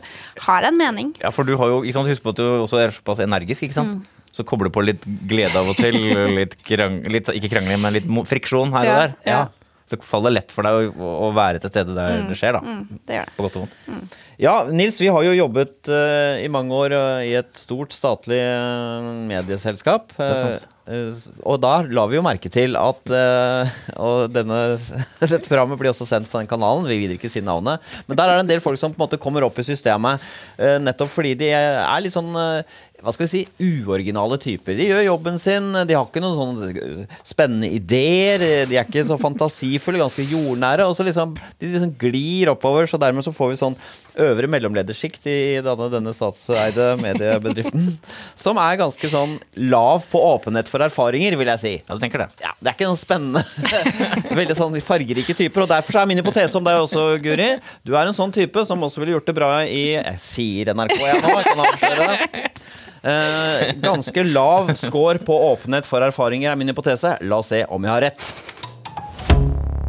Speaker 3: har det en mening.
Speaker 4: Ja, for du har jo, ikke sant, husk på at du også er såpass energisk, ikke sant?
Speaker 3: Mm.
Speaker 4: Så kobler du på litt glede av og til, litt, krang, litt Ikke krangling, men litt friksjon her og
Speaker 3: Ja,
Speaker 4: der.
Speaker 3: ja.
Speaker 4: Så faller det lett for deg å, å være til stede der det skjer, da.
Speaker 3: Mm, det gjør det.
Speaker 4: På godt og vondt.
Speaker 2: Ja, Nils, vi har jo jobbet uh, i mange år uh, i et stort statlig uh, medieselskap.
Speaker 4: sant.
Speaker 2: Og da la vi jo merke til at Og denne, <laughs> dette programmet blir også sendt på den kanalen, vi vil ikke si navnet. Men der er det en del folk som på en måte kommer opp i systemet nettopp fordi de er litt sånn hva skal vi si, uoriginale typer. De gjør jobben sin, de har ikke noen sånne spennende ideer, de er ikke så fantasifulle, ganske jordnære. Og så liksom, de liksom glir oppover, så dermed så får vi sånn øvre mellomledersjikt i denne, denne statseide mediebedriften. <laughs> Som er ganske sånn lav på åpenhet for erfaringer, vil jeg si.
Speaker 4: Ja, du tenker det.
Speaker 2: Ja, Det er ikke noen spennende. <laughs> Veldig sånn fargerike typer. Og derfor så er min hypotese om deg også, Guri. Du er en sånn type som også ville gjort det bra i Jeg sier NRK, jeg nå. Jeg kan avsløre det. Eh, ganske lav score på åpenhet for erfaringer er min hypotese. La oss se om jeg har rett.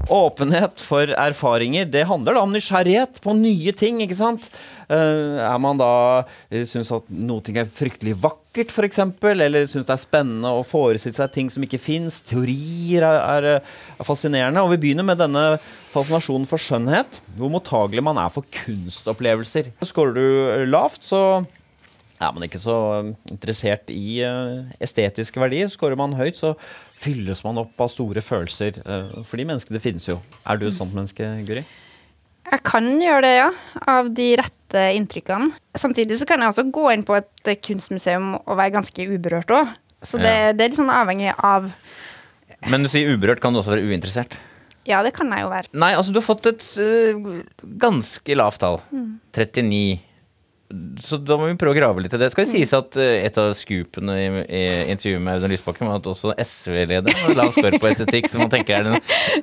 Speaker 2: Åpenhet for erfaringer, det handler da om nysgjerrighet på nye ting, ikke sant? Eh, er man da syns at noe er fryktelig vakkert, f.eks., eller syns det er spennende å forestille seg ting som ikke fins, teorier er, er, er fascinerende. Og vi begynner med denne fascinasjonen for skjønnhet, hvor mottagelig man er for kunstopplevelser. Skårer du lavt, så er man ikke så interessert i uh, estetiske verdier. Skårer man høyt, så fylles man opp av store følelser. Uh, for de menneskene finnes jo. Er du et sånt menneske, Guri?
Speaker 3: Jeg kan gjøre det, ja. Av de rette inntrykkene. Samtidig så kan jeg også gå inn på et eh, kunstmuseum og være ganske uberørt òg. Så det,
Speaker 4: Ja.
Speaker 3: det er litt sånn avhengig av
Speaker 4: Men du sier uberørt, kan du også være uinteressert?
Speaker 3: Ja, det kan jeg jo være.
Speaker 4: Nei, altså du har fått et uh, ganske lavt tall. 39. Så da må vi prøve å grave litt i det. Skal det sies at øh, et av scoopene i, i intervjuet med Audun Lysbakken var at også SV-lederen har lav score på estetikk, som man tenker er den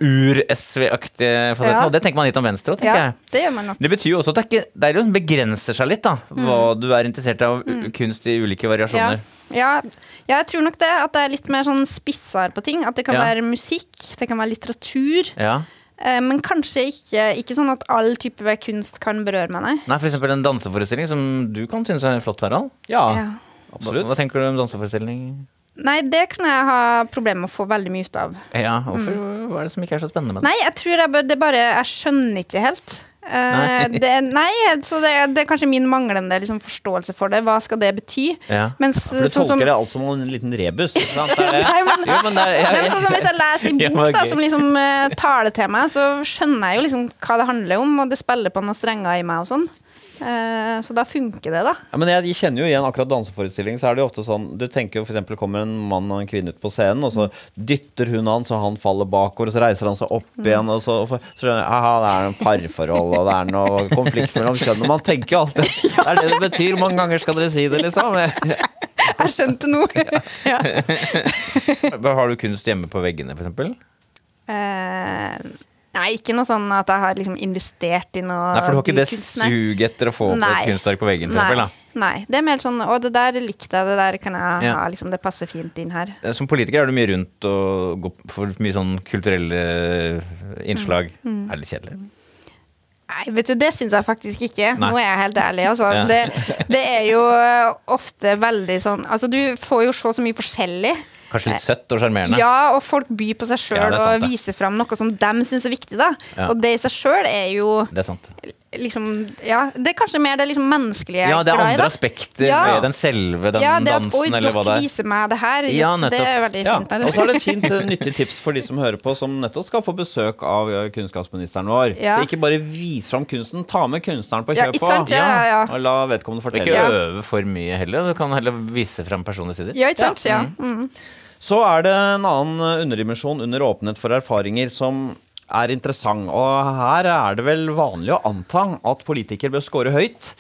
Speaker 4: ur-SV-aktige fasetten.
Speaker 3: Ja.
Speaker 4: Og det tenker man litt om Venstre òg, tenker
Speaker 3: Ja,
Speaker 4: jeg.
Speaker 3: det gjør man nok.
Speaker 4: Det betyr jo også at det, er ikke, det jo begrenser seg litt, da. Hva du er interessert av mm. kunst i ulike variasjoner.
Speaker 3: Ja, ja, jeg tror nok det. At det er litt mer sånn spissere på ting. At det kan være musikk, det kan være litteratur.
Speaker 4: Ja.
Speaker 3: Eh, men kanskje ikke, ikke sånn at all type kunst kan berøre meg, nei.
Speaker 4: Nei, eksempel en danseforestilling som du kan synes er flott, Harald.
Speaker 2: Ja,
Speaker 3: Ja.
Speaker 2: Absolutt.
Speaker 4: hva tenker du om danseforestilling?
Speaker 3: Nei, det kan jeg ha problemer med å få veldig mye ut av.
Speaker 4: Ja, hvorfor, Hva er det som ikke er så spennende med det?
Speaker 3: Nei, jeg tror jeg, bare- det bare Jeg skjønner ikke helt. Eh,
Speaker 4: Nei.
Speaker 3: det, nei, så det, det er kanskje min manglende liksom, forståelse for det. Hva skal det bety?
Speaker 4: Ja.
Speaker 3: Mens
Speaker 2: For du
Speaker 3: sånn som
Speaker 2: tolker det alt som en liten rebus. sant? Det det. <laughs>
Speaker 3: Nei, men-
Speaker 2: Jo, men det
Speaker 3: men sånn som Hvis jeg leser
Speaker 4: i <laughs>
Speaker 3: bok da, som liksom uh, taler til meg, så skjønner jeg jo liksom hva det handler om, og det spiller på noen strenger i meg og sånn. Eh, så da funker det, da.
Speaker 2: Ja, men jeg kjenner jo igjen akkurat danseforestilling. Så er det jo ofte sånn Du tenker jo for eksempel kommer en mann og en kvinne ut på scenen, og så dytter hun han så han faller bakover, og så reiser han seg opp igjen, og så, og så skjønner jeg aha, det er noen parforhold, og det er noe konflikt mellom kjønn. Og man tenker jo alltid <laughs> Det er det det betyr. Hvor mange ganger skal dere si det, liksom? <laughs>
Speaker 3: Jeg skjønte nå. <laughs> ja.
Speaker 4: Har du kunst hjemme på veggene, f.eks.?
Speaker 3: Eh, nei, ikke noe sånn at jeg har liksom investert i noe
Speaker 4: Nei, for du har ikke det suget etter å få opp et kunstverk på veggen, for eksempel,
Speaker 3: Nei,
Speaker 4: da.
Speaker 3: nei, det er mer sånn Å, det der likte jeg, det der kan jeg
Speaker 4: Ja.
Speaker 3: ha, liksom, det passer fint inn her.
Speaker 4: Eh, Som politiker er du mye rundt og går for mye sånn kulturelle innslag.
Speaker 3: Mm.
Speaker 4: Er det litt kjedelig?
Speaker 3: Nei, vet du, det syns jeg faktisk ikke.
Speaker 4: Nei.
Speaker 3: Nå er jeg helt ærlig, altså.
Speaker 4: Ja.
Speaker 3: Det, det er jo eh, ofte veldig sånn Altså, du får jo se så mye forskjellig.
Speaker 4: Kanskje litt søtt og sjarmerende?
Speaker 3: Ja, og folk byr på seg
Speaker 4: Ja,
Speaker 3: sjøl
Speaker 4: er
Speaker 3: og viser fram noe som de syns er viktig, da.
Speaker 4: Ja.
Speaker 3: Og det i seg sjøl er jo
Speaker 4: Det er sant.
Speaker 3: Liksom Ja, det er kanskje mer det liksom menneskelige jeg
Speaker 4: Ja, det er andre
Speaker 3: da.
Speaker 4: aspekter
Speaker 3: Ja.
Speaker 4: ved den selve, den
Speaker 3: ja, det at,
Speaker 4: dansen,
Speaker 3: Oi,
Speaker 4: eller hva det
Speaker 3: dere
Speaker 4: er.
Speaker 3: viser meg det her.
Speaker 4: Ja,
Speaker 3: det er veldig
Speaker 2: Ja,
Speaker 3: fint.
Speaker 2: og så er det et fint eh, nyttig tips for de som hører på, som nettopp skal få besøk av kunnskapsministeren vår.
Speaker 3: Ja.
Speaker 2: Så ikke bare vis fram kunsten, ta med kunstneren på kjøpet.
Speaker 3: Ja, ja, ja.
Speaker 2: Og la vedkommende fortelle.
Speaker 4: ikke øve for mye heller. Du kan heller vise frem personlige sider.
Speaker 3: Ja, ikke sant? Ja. Mm.
Speaker 2: Så er det en annen eh, underdimensjon under åpenhet for erfaringer som er interessant. Og her er det vel vanlig å anta at politikere bør score høyt.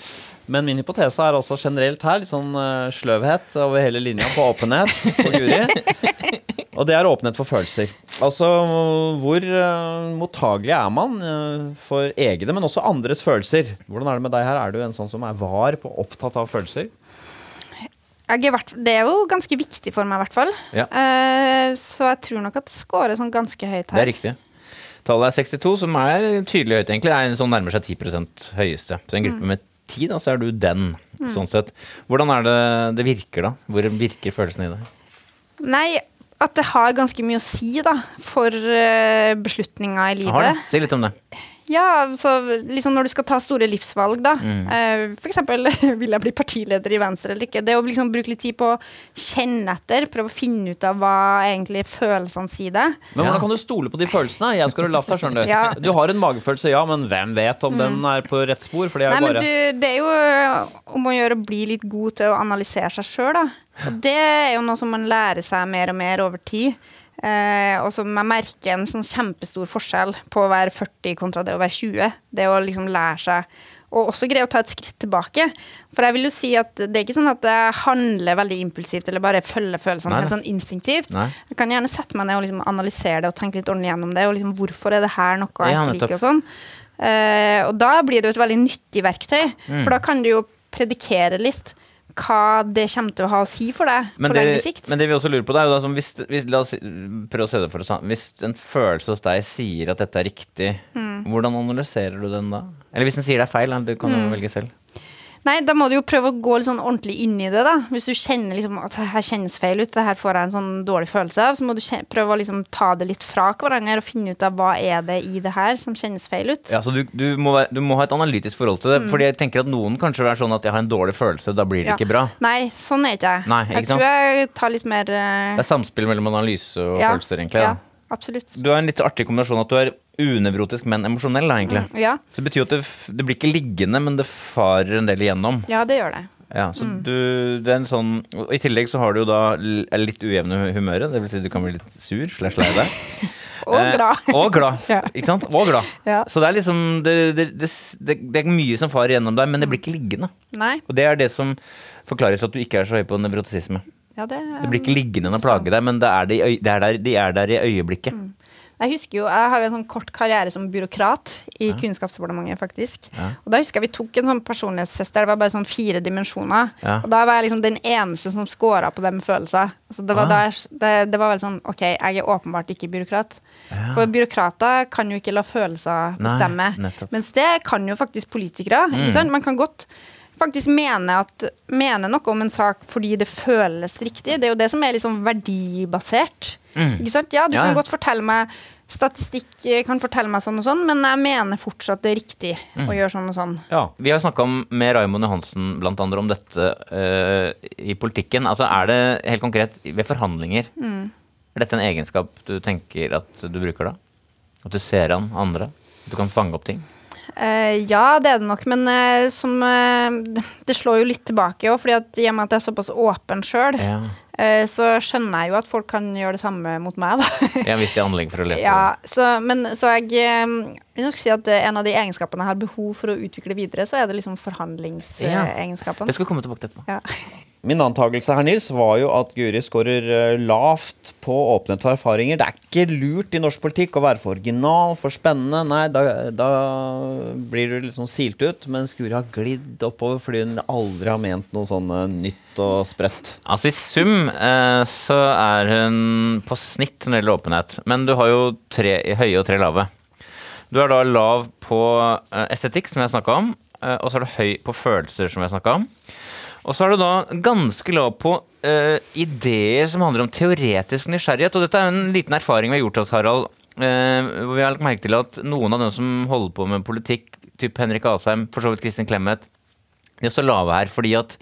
Speaker 2: Men min hypotese er også generelt her litt sånn eh, sløvhet over hele linja på åpenhet på Guri. Og det er åpenhet for følelser. Altså hvor uh, mottagelig er man eh, for egne, men også andres følelser? Hvordan er det med deg her? Er du en sånn som er var på opptatt av følelser?
Speaker 3: Er det er jo ganske viktig for meg, i hvert fall.
Speaker 4: Ja.
Speaker 3: Eh, så jeg tror nok at det scorer sånn ganske høyt her.
Speaker 4: Det er riktig. Tallet er 62, som er tydelig høyt, egentlig. Det er en sånn nærmer seg 10% høyeste. Så en
Speaker 3: Mm.
Speaker 4: gruppe med 10, da, så er du den, sånn sett. Hvordan er det det virker, da? Hvor virker følelsene i det?
Speaker 3: Nei, at det har ganske mye å si da, for beslutninga i i
Speaker 4: Har det?
Speaker 3: livet.
Speaker 4: Si litt om det.
Speaker 3: Ja, så liksom når du skal ta store livsvalg, da.
Speaker 4: Mm.
Speaker 3: F.eks. for eksempel <laughs> vil jeg bli partileder i Venstre eller ikke. Det å liksom bruke litt tid på å kjenne etter, prøve å finne ut av hva egentlig følelsene sier deg.
Speaker 2: Men hvordan kan du stole på de følelsene? Jeg skårer lavt her, skjønner du.
Speaker 3: Ja.
Speaker 2: Du har en magefølelse, ja, men hvem vet om den er på rett spor? For det er jo bare
Speaker 3: du, det er jo eh, om å gjøre å bli litt god til å analysere seg sjøl, da. Og det er jo noe som man lærer seg mer og mer over tid. Eh, og som jeg merker en sånn kjempestor forskjell på å være 40 kontra det å være 20. Det å liksom lære seg og også greie å ta et skritt tilbake. For jeg vil jo si at det er ikke sånn at jeg handler veldig impulsivt eller bare følger følelsene helt sånn instinktivt.
Speaker 4: Nei.
Speaker 3: Jeg kan gjerne sette meg ned og liksom analysere det og tenke litt ordentlig gjennom det. Og liksom hvorfor er det her noe jeg ikke liker og sånn. Eh, og da blir det jo et veldig nyttig verktøy,
Speaker 4: Mm.
Speaker 3: for da kan du jo predikere litt hva det kommer til å ha å si for deg
Speaker 4: Men
Speaker 3: på lengre sikt.
Speaker 4: men det vi også lurer på, det er jo da som hvis, hvis La oss prøve å se det for oss. da. Hvis en følelse hos deg sier at dette er riktig,
Speaker 3: Mm.
Speaker 4: hvordan analyserer du den da? Eller hvis den sier det er feil, du kan
Speaker 3: Mm.
Speaker 4: velge selv.
Speaker 3: Nei, da må du jo prøve å gå litt sånn ordentlig inn i det, da. Hvis du kjenner liksom at det her kjennes feil ut, det her får jeg en sånn dårlig følelse av, så må du prøve å liksom ta det litt fra hverandre og finne ut av hva er det i det her som kjennes feil ut.
Speaker 4: Ja, så du, du, må være, du må ha et analytisk forhold til det.
Speaker 3: Mm.
Speaker 4: Fordi jeg tenker at noen kanskje er sånn at jeg har en dårlig følelse, da blir det
Speaker 3: Ja.
Speaker 4: ikke bra.
Speaker 3: Nei, sånn er ikke jeg.
Speaker 4: Nei, ikke
Speaker 3: jeg
Speaker 4: sant?
Speaker 3: tror jeg tar litt mer uh...
Speaker 4: Det er samspill mellom analyse og
Speaker 3: ja,
Speaker 4: følelser, egentlig.
Speaker 3: Ja,
Speaker 4: Da.
Speaker 3: Absolutt.
Speaker 4: Du har en litt artig kombinasjon at du er unevrotisk, men emosjonell, da, egentlig.
Speaker 3: Ja,
Speaker 4: Så det betyr at det, det blir ikke liggende, men det farer en del igjennom.
Speaker 3: ja, det gjør det.
Speaker 4: Ja, så
Speaker 3: Mm.
Speaker 4: du, det er en sånn I tillegg så har du jo da litt ujevne humøret. Det vil si du kan bli litt sur slash lei deg. <laughs>
Speaker 3: Og
Speaker 4: Eh,
Speaker 3: glad. <laughs>
Speaker 4: og glad.
Speaker 3: Ja.
Speaker 4: Ikke sant? Og glad.
Speaker 3: Ja.
Speaker 4: Så det er liksom det, det, det, er mye som farer gjennom deg, men det blir ikke liggende.
Speaker 3: Nei,
Speaker 4: Og det er det som forklarer for at du ikke er så høy på nevrotisisme.
Speaker 3: Ja, det,
Speaker 4: Det blir ikke liggende å plage deg, men det er, øy- det er der, de er der i øyeblikket.
Speaker 3: Mm. Jeg husker jo, jeg har jo en sånn kort karriere som byråkrat i Kunnskapsdepartementet, faktisk.
Speaker 4: Ja.
Speaker 3: Og da husker jeg vi tok en sånn personlighetstest der det var bare sånn fire dimensjoner.
Speaker 4: Ja.
Speaker 3: Og da var jeg liksom den eneste som scora på det med følelser. Altså det, var
Speaker 4: Ah.
Speaker 3: da det, det var vel sånn OK, jeg er åpenbart ikke byråkrat. For byråkrater kan jo ikke la følelser bestemme.
Speaker 4: Nei,
Speaker 3: Mens det kan jo faktisk politikere.
Speaker 4: Mm.
Speaker 3: Man kan godt faktisk mener, at, mener, noe om en sak fordi det føles riktig. Det er jo det som er liksom verdibasert. Ikke sant? Ja, du
Speaker 4: Mm. Ja,
Speaker 3: kan godt fortelle meg Statistikk eh, kan fortelle meg sånn og sånn, men jeg mener fortsatt det er riktig
Speaker 4: Mm.
Speaker 3: å gjøre sånn og sånn.
Speaker 2: Ja.
Speaker 4: Vi har snakka med Raymond Johansen blant andre om dette uh, i politikken. Altså Er det helt konkret ved forhandlinger
Speaker 3: Mm.
Speaker 4: Er dette en egenskap du tenker at du bruker da? At du ser an andre? At du kan fange opp ting?
Speaker 3: Eh, ja, det er det nok, men uh, som uh, Det slår jo litt tilbake òg, fordi at i og med at jeg er såpass åpen sjøl,
Speaker 4: Ja.
Speaker 3: så skjønner jeg jo at folk kan gjøre det samme mot meg, da.
Speaker 4: ja hvis de har anlegg for å lese <laughs>
Speaker 3: Ja, så, men så jeg vil nok si at en av de egenskapene jeg har behov for å utvikle videre, så er det liksom
Speaker 4: Ja.
Speaker 3: forhandlingsegenskapene.
Speaker 4: Det skal vi komme tilbake til etterpå.
Speaker 3: Ja.
Speaker 2: Min antakelse her, Nils, var jo at Guri scorer eh, lavt på åpenhet for erfaringer. Det er ikke lurt i norsk politikk å være for original, for spennende. Nei, da, da blir du liksom silt ut. Mens Guri har glidd oppover fordi hun aldri har ment noe sånn eh, nytt og sprøtt.
Speaker 4: Altså I sum eh, så er hun på snitt når det gjelder åpenhet. Men du har jo tre høye og tre lave. Du er da lav på estetikk, som jeg snakka om. og så er du høy på følelser, som jeg snakka om. Og så er du da ganske lav på uh, ideer som handler om teoretisk nysgjerrighet. Og dette er en liten erfaring vi har gjort oss, Harald. Uh, vi har lagt merke til at noen av dem som holder på med politikk, typ Henrik Asheim, for så vidt Kristin Clemet, de er også lave her fordi at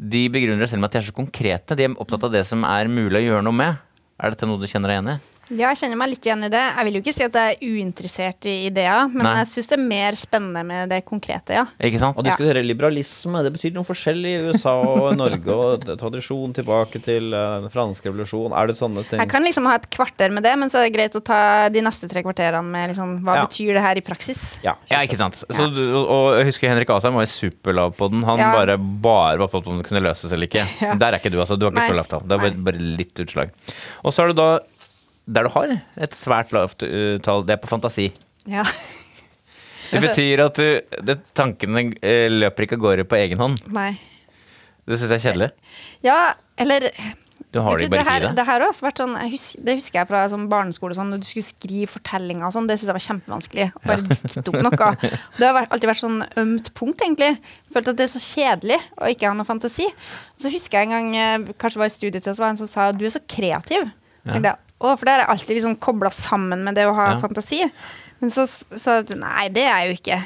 Speaker 4: de begrunner det selv med at de er så konkrete. De er opptatt av det som er mulig å gjøre noe med. Er dette noe du kjenner deg igjen i?
Speaker 3: Ja, jeg kjenner meg litt igjen i det. Jeg vil jo ikke si at jeg er uinteressert i ideer, men
Speaker 4: Nei.
Speaker 3: jeg syns det er mer spennende med det konkrete, ja.
Speaker 4: Ikke sant?
Speaker 2: Og diskutere liberalisme. Det betyr noe forskjellig i USA og <laughs> Norge. Og tradisjon tilbake til den franske revolusjon. Er det sånne ting?
Speaker 3: Jeg kan liksom ha et kvarter med det, men så er det greit å ta de neste tre kvarterene med liksom, hva
Speaker 2: Ja.
Speaker 3: betyr det her i praksis.
Speaker 2: Ja,
Speaker 4: Ja, ikke sant. Så du, og jeg husker Henrik Asheim var i superlav på den. Han
Speaker 3: Ja.
Speaker 4: bare, bare var opptatt på om det kunne løses eller ikke. <laughs>
Speaker 3: Ja.
Speaker 4: Der er ikke du, altså. Du har ikke
Speaker 3: Nei.
Speaker 4: så lavt tall. Det er bare, bare litt utslag. Og så er det da der du har et svært lavt uh, tall, det er på fantasi.
Speaker 3: Ja.
Speaker 4: Det betyr at du, det, tankene eh, løper ikke av gårde på egen hånd.
Speaker 3: Nei.
Speaker 4: Det syns jeg er kjedelig.
Speaker 3: Ja, eller
Speaker 4: Du har det
Speaker 3: ikke
Speaker 4: bare i det.
Speaker 3: det her har også vært sånn husker, Det husker jeg fra sånn barneskole. Sånn, når du skulle skrive fortellinger og sånn, det syns jeg var kjempevanskelig. Å Bare dikte opp noe. <laughs> Det har vært, alltid vært sånn ømt punkt, egentlig. Følt at det er så kjedelig å ikke ha noe fantasi. Så husker jeg en gang, eh, kanskje det var i studietid, så var det en som sa du er så kreativ. Tenkte jeg, å, for det har jeg alltid liksom kobla sammen med det å ha
Speaker 4: Ja.
Speaker 3: fantasi. Men så sa jeg at nei, det er jeg jo ikke.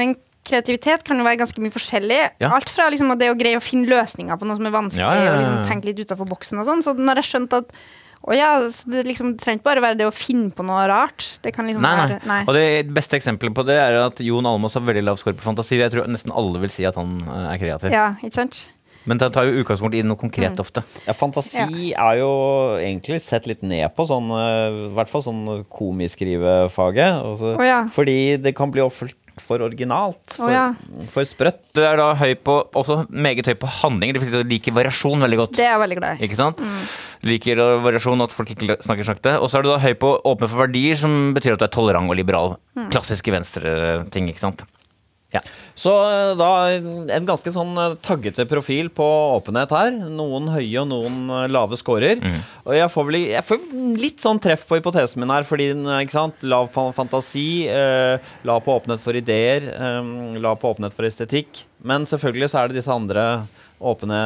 Speaker 3: Men kreativitet kan jo være ganske mye forskjellig.
Speaker 4: Ja.
Speaker 3: Alt fra liksom det å greie å finne løsninger på noe som er vanskelig,
Speaker 4: Ja,
Speaker 3: og liksom tenke litt utafor boksen og sånn. Så når jeg skjønte at å ja, så det, liksom, det trenger ikke bare være det å finne på noe rart. Det kan liksom
Speaker 4: Nei, nei.
Speaker 3: være nei.
Speaker 4: Og det beste eksempelet på det er at Jon Almaas har veldig lav score på fantasi. Jeg tror nesten alle vil si at han eh, er kreativ.
Speaker 3: Ja, ikke sant?
Speaker 4: Men den tar jo utgangspunkt i noe
Speaker 3: Mm.
Speaker 4: konkret ofte.
Speaker 2: Ja, fantasi er jo egentlig sett litt ned på, sånn, eh, i hvert fall sånn komiskrivefaget. også-
Speaker 3: oh, ja.
Speaker 2: Fordi det kan bli offert for originalt. For,
Speaker 3: oh, ja.
Speaker 2: for sprøtt.
Speaker 4: Du er da høy på, også meget høy på handlinger. Du liker variasjon veldig godt.
Speaker 3: Det er jeg veldig glad i.
Speaker 4: Ikke sant? Liker da variasjon, at folk ikke snakker sakte. Og så er du da høy på åpne for verdier, som betyr at du er tolerant og liberal. Klassiske venstre-ting, ikke sant. Ja.
Speaker 2: Så eh, da en ganske sånn eh, taggete profil på åpenhet her. Noen høye og noen eh, lave scorer. Og jeg får vel jeg får litt sånn treff på hypotesen min her, fordi ikke sant, lav på fantasi, eh, lav på åpenhet for ideer, eh, lav på åpenhet for estetikk. Men selvfølgelig så er det disse andre åpne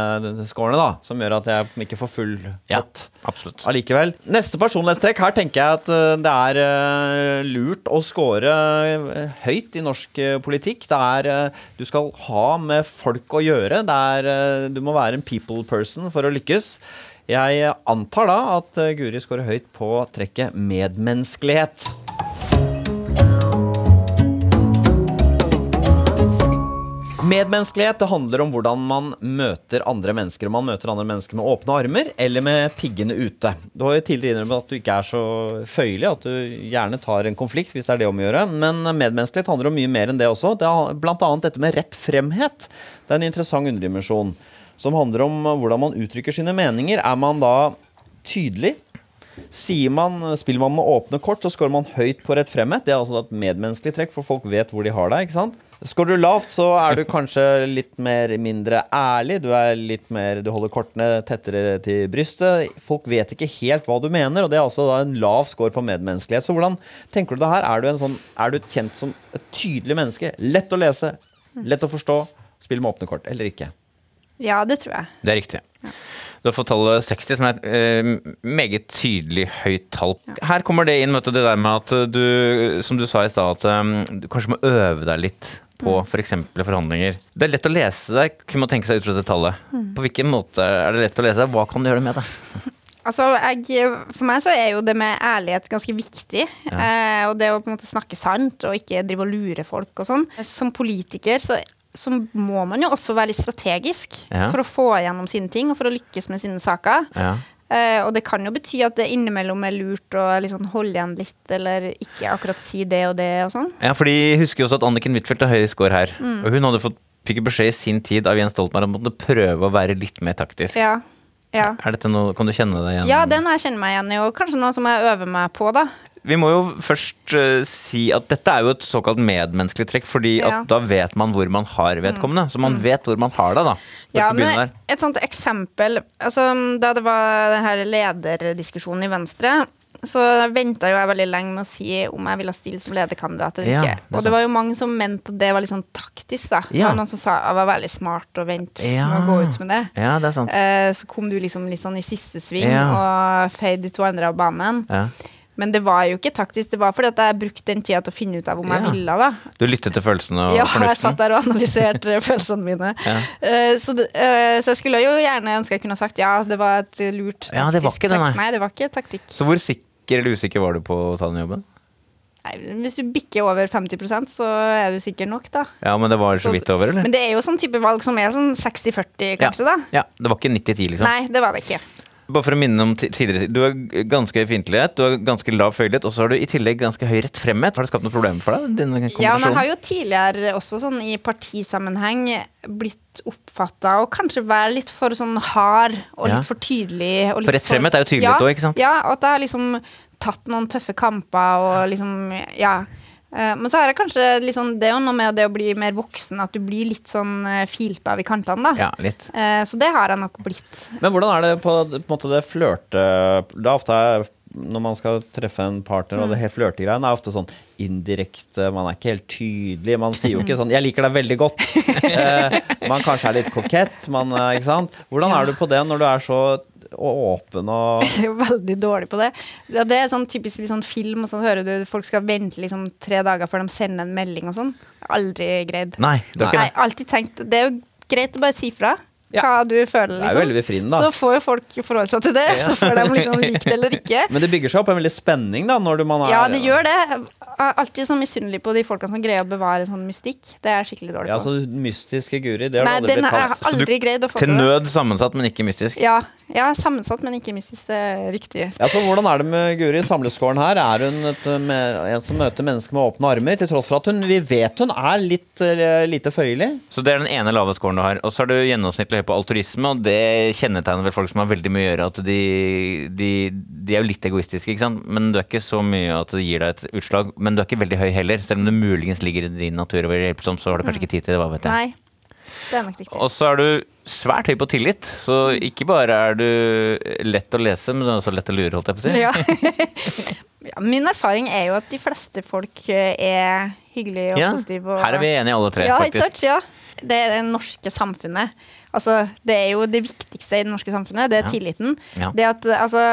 Speaker 2: skårene, da, som gjør at jeg ikke får full
Speaker 4: Ja.
Speaker 2: pott
Speaker 4: Absolutt.
Speaker 2: allikevel. Neste personlighetstrekk. Her tenker jeg at eh, det er eh, lurt å score eh, høyt i norsk politikk. Det er Du skal ha med folk å gjøre. Det er Du må være en people person for å lykkes. Jeg antar da at Guri scorer høyt på trekket medmenneskelighet. Medmenneskelighet det handler om hvordan man møter andre mennesker. Om man møter andre mennesker med åpne armer eller med piggene ute. Du har jo tidligere innrømmet at du ikke er så føyelig, at du gjerne tar en konflikt hvis det er det om å gjøre. Men medmenneskelighet handler om mye mer enn det også. Det er blant annet dette med rett fremhet. Det er en interessant underdimensjon som handler om hvordan man uttrykker sine meninger. Er man da tydelig? Sier man, Spiller man med åpne kort, så scorer man høyt på rett fremhet. Det er altså et medmenneskelig trekk, for folk vet hvor de har deg. ikke sant? Skårer du lavt, så er du kanskje litt mer mindre ærlig. Du er litt mer, du holder kortene tettere til brystet. Folk vet ikke helt hva du mener, og det er altså da en lav score på medmenneskelighet. Så hvordan tenker du det her? Er du, en sånn, er du kjent som et tydelig menneske? Lett å lese, lett å forstå, spille med åpne kort, eller ikke?
Speaker 3: Ja, det tror jeg.
Speaker 4: Det er riktig. Du har fått tallet 60, som er et uh, meget tydelig høyt tall. Her kommer det inn, vet du, det der med at du, som du sa i stad, at um, du kanskje må øve deg litt på f.eks. For forhandlinger. Det er lett å lese deg, kunne man tenke seg ut fra det tallet. På hvilken måte er det lett å lese deg? Hva kan du gjøre med det? <laughs>
Speaker 3: Altså, jeg, for meg så er jo det med ærlighet ganske viktig. Eh, og det å på en måte snakke sant og ikke drive og lure folk og sånn. Som politiker så, så må man jo også være litt strategisk
Speaker 4: Ja.
Speaker 3: for å få igjennom sine ting og for å lykkes med sine saker.
Speaker 4: Ja.
Speaker 3: Eh, og det kan jo bety at det innimellom er lurt å liksom holde igjen litt, eller ikke akkurat si det og det og sånn.
Speaker 4: Ja, for de husker jo også at Anniken Huitfeldt har høy score her. Og hun hadde fått, fikk beskjed i sin tid av Jens Stoltenberg om å prøve å være litt mer taktisk.
Speaker 3: Ja. ja.
Speaker 4: Er dette noe, Kan du kjenne deg igjen?
Speaker 3: Ja, det er noe jeg kjenner meg igjen i, og kanskje noe som jeg øver meg på, da.
Speaker 4: Vi må jo først uh, si at dette er jo et såkalt medmenneskelig trekk, fordi
Speaker 3: Ja. Mm.
Speaker 4: at da vet man hvor man har vedkommende. Så man vet hvor man har deg, da.
Speaker 3: Ja, men et sånt eksempel altså, Da det var den her lederdiskusjonen i Venstre, så venta jo jeg veldig lenge med å si om jeg ville stille som lederkandidat eller
Speaker 4: Ja,
Speaker 3: ikke.
Speaker 4: det er
Speaker 3: Og det var jo mange som mente at det var litt sånn taktisk, da. Det
Speaker 4: Ja.
Speaker 3: noen som sa at det var veldig smart å vente
Speaker 4: Ja.
Speaker 3: med å gå ut med det.
Speaker 4: Ja, det er sant.
Speaker 3: Eh, så kom du liksom litt sånn i siste sving
Speaker 4: Ja.
Speaker 3: og feide de to andre av banen.
Speaker 4: Ja.
Speaker 3: Men det var jo ikke taktisk, det var fordi at jeg brukte den tida til å finne ut av om
Speaker 4: Ja.
Speaker 3: jeg ville, da.
Speaker 4: Du lyttet til følelsene og
Speaker 3: Ja, jeg satt der og analyserte <laughs> følelsene mine.
Speaker 4: Ja.
Speaker 3: Uh, så, det, eh, så jeg skulle jo gjerne ønske jeg kunne sagt ja, det var et lurt taktisk
Speaker 4: Ja, det var ikke det, nei.
Speaker 3: Nei, det var ikke taktikk.
Speaker 4: Så hvor sikker eller usikker var du på å ta den jobben?
Speaker 3: Nei, hvis du bikker over 50% så er du sikker nok, da.
Speaker 4: Ja, men det var så vidt over, eller?
Speaker 3: Men det er jo sånn type valg som er sånn 60-40, kanskje, da.
Speaker 4: Ja, det var ikke 90-10, liksom?
Speaker 3: Nei, det var det ikke.
Speaker 4: Bare for å minne om tidligere Du har ganske høy fiendtlighet, du har ganske lav føyelighet, og så har du i tillegg ganske høy rettfremhet. Har det skapt noen problemer for deg? Denne
Speaker 3: Ja, men jeg har jo tidligere også sånn i partisammenheng blitt oppfatta og kanskje være litt for sånn hard og
Speaker 4: Ja.
Speaker 3: litt for tydelig. Og litt
Speaker 4: For er jo tydelig
Speaker 3: ja,
Speaker 4: også, ikke sant?
Speaker 3: Ja, og at jeg har liksom tatt noen tøffe kamper og liksom Ja. Eh, Men så er det kanskje liksom, Det er jo noe med det å bli mer voksen, at du blir litt sånn eh, filt av i kantene, da.
Speaker 4: Ja, litt.
Speaker 3: Eh, Så det har jeg nok blitt.
Speaker 2: Men hvordan er det på, på en måte det flørte... Det er ofte når man skal treffe en partner, og det helt flørtegreiene er ofte sånn indirekte, man er ikke helt tydelig. Man sier jo ikke sånn 'jeg liker deg veldig godt'. <laughs> Man kanskje er litt kokett, man, ikke sant. Hvordan er du på det når du er så åpen og <laughs>
Speaker 3: Jeg er veldig dårlig på det. Ja, det er sånn typisk sånn film, og sånn hører du folk skal vente liksom tre dager før de sender en melding og sånn. Aldri greid.
Speaker 4: Nei, det er ikke
Speaker 3: Nei,
Speaker 4: det.
Speaker 3: alltid tenkt Det er jo greit å bare si fra
Speaker 2: Ja.
Speaker 3: hva du føler,
Speaker 2: Det er jo veldig
Speaker 3: liksom.
Speaker 2: befriende, da.
Speaker 3: Så får jo folk forholde seg til det, så får de liksom likt det eller ikke. <laughs>
Speaker 2: Men det bygger seg opp en veldig spenning da, når man er
Speaker 3: Ja, det gjør det. Jeg er alltid sånn misunnelig på de folkene som greier å bevare sånn mystikk. Det er skikkelig dårlig på.
Speaker 2: Ja, så mystiske Guri, det har
Speaker 3: Nei,
Speaker 2: du aldri
Speaker 3: den
Speaker 2: blitt
Speaker 3: har jeg
Speaker 4: har
Speaker 3: aldri greid å få
Speaker 4: Til
Speaker 3: til.
Speaker 4: nød sammensatt, men ikke mystisk.
Speaker 3: Ja, ja, sammensatt, men ikke mystisk. Det er riktig.
Speaker 2: Ja, så Hvordan er det med Guri i samleskåren her? Er hun et, med, en som møter mennesker med åpne armer, til tross for at hun, vi vet hun er litt eh, lite føyelig?
Speaker 4: Så det er den ene lave scoren du har. Og så har du gjennomsnittlig høy på altruisme, og det kjennetegner vel folk som har veldig mye å gjøre, at de, de, de er jo litt egoistiske, ikke sant. Men du er ikke så mye at det gir deg et utslag. Men du er ikke veldig høy heller, selv om det muligens ligger i din natur og vil hjelpe hjelpsom, så har du kanskje ikke tid til det, hva vet jeg.
Speaker 3: Nei, det er nok riktig.
Speaker 4: Og så er du svært høy på tillit, så ikke bare er du lett å lese, men du er også lett å lure, holdt jeg på å si.
Speaker 3: Ja. <laughs> ja, min erfaring er jo at de fleste folk eh, er hyggelige og
Speaker 4: Ja,
Speaker 3: positive. Og,
Speaker 4: Her er vi enige alle tre,
Speaker 3: ja,
Speaker 4: faktisk.
Speaker 3: Sagt, Ja. Det er det norske samfunnet. Altså, det er jo det viktigste i det norske samfunnet. Det er tilliten. Det at, altså,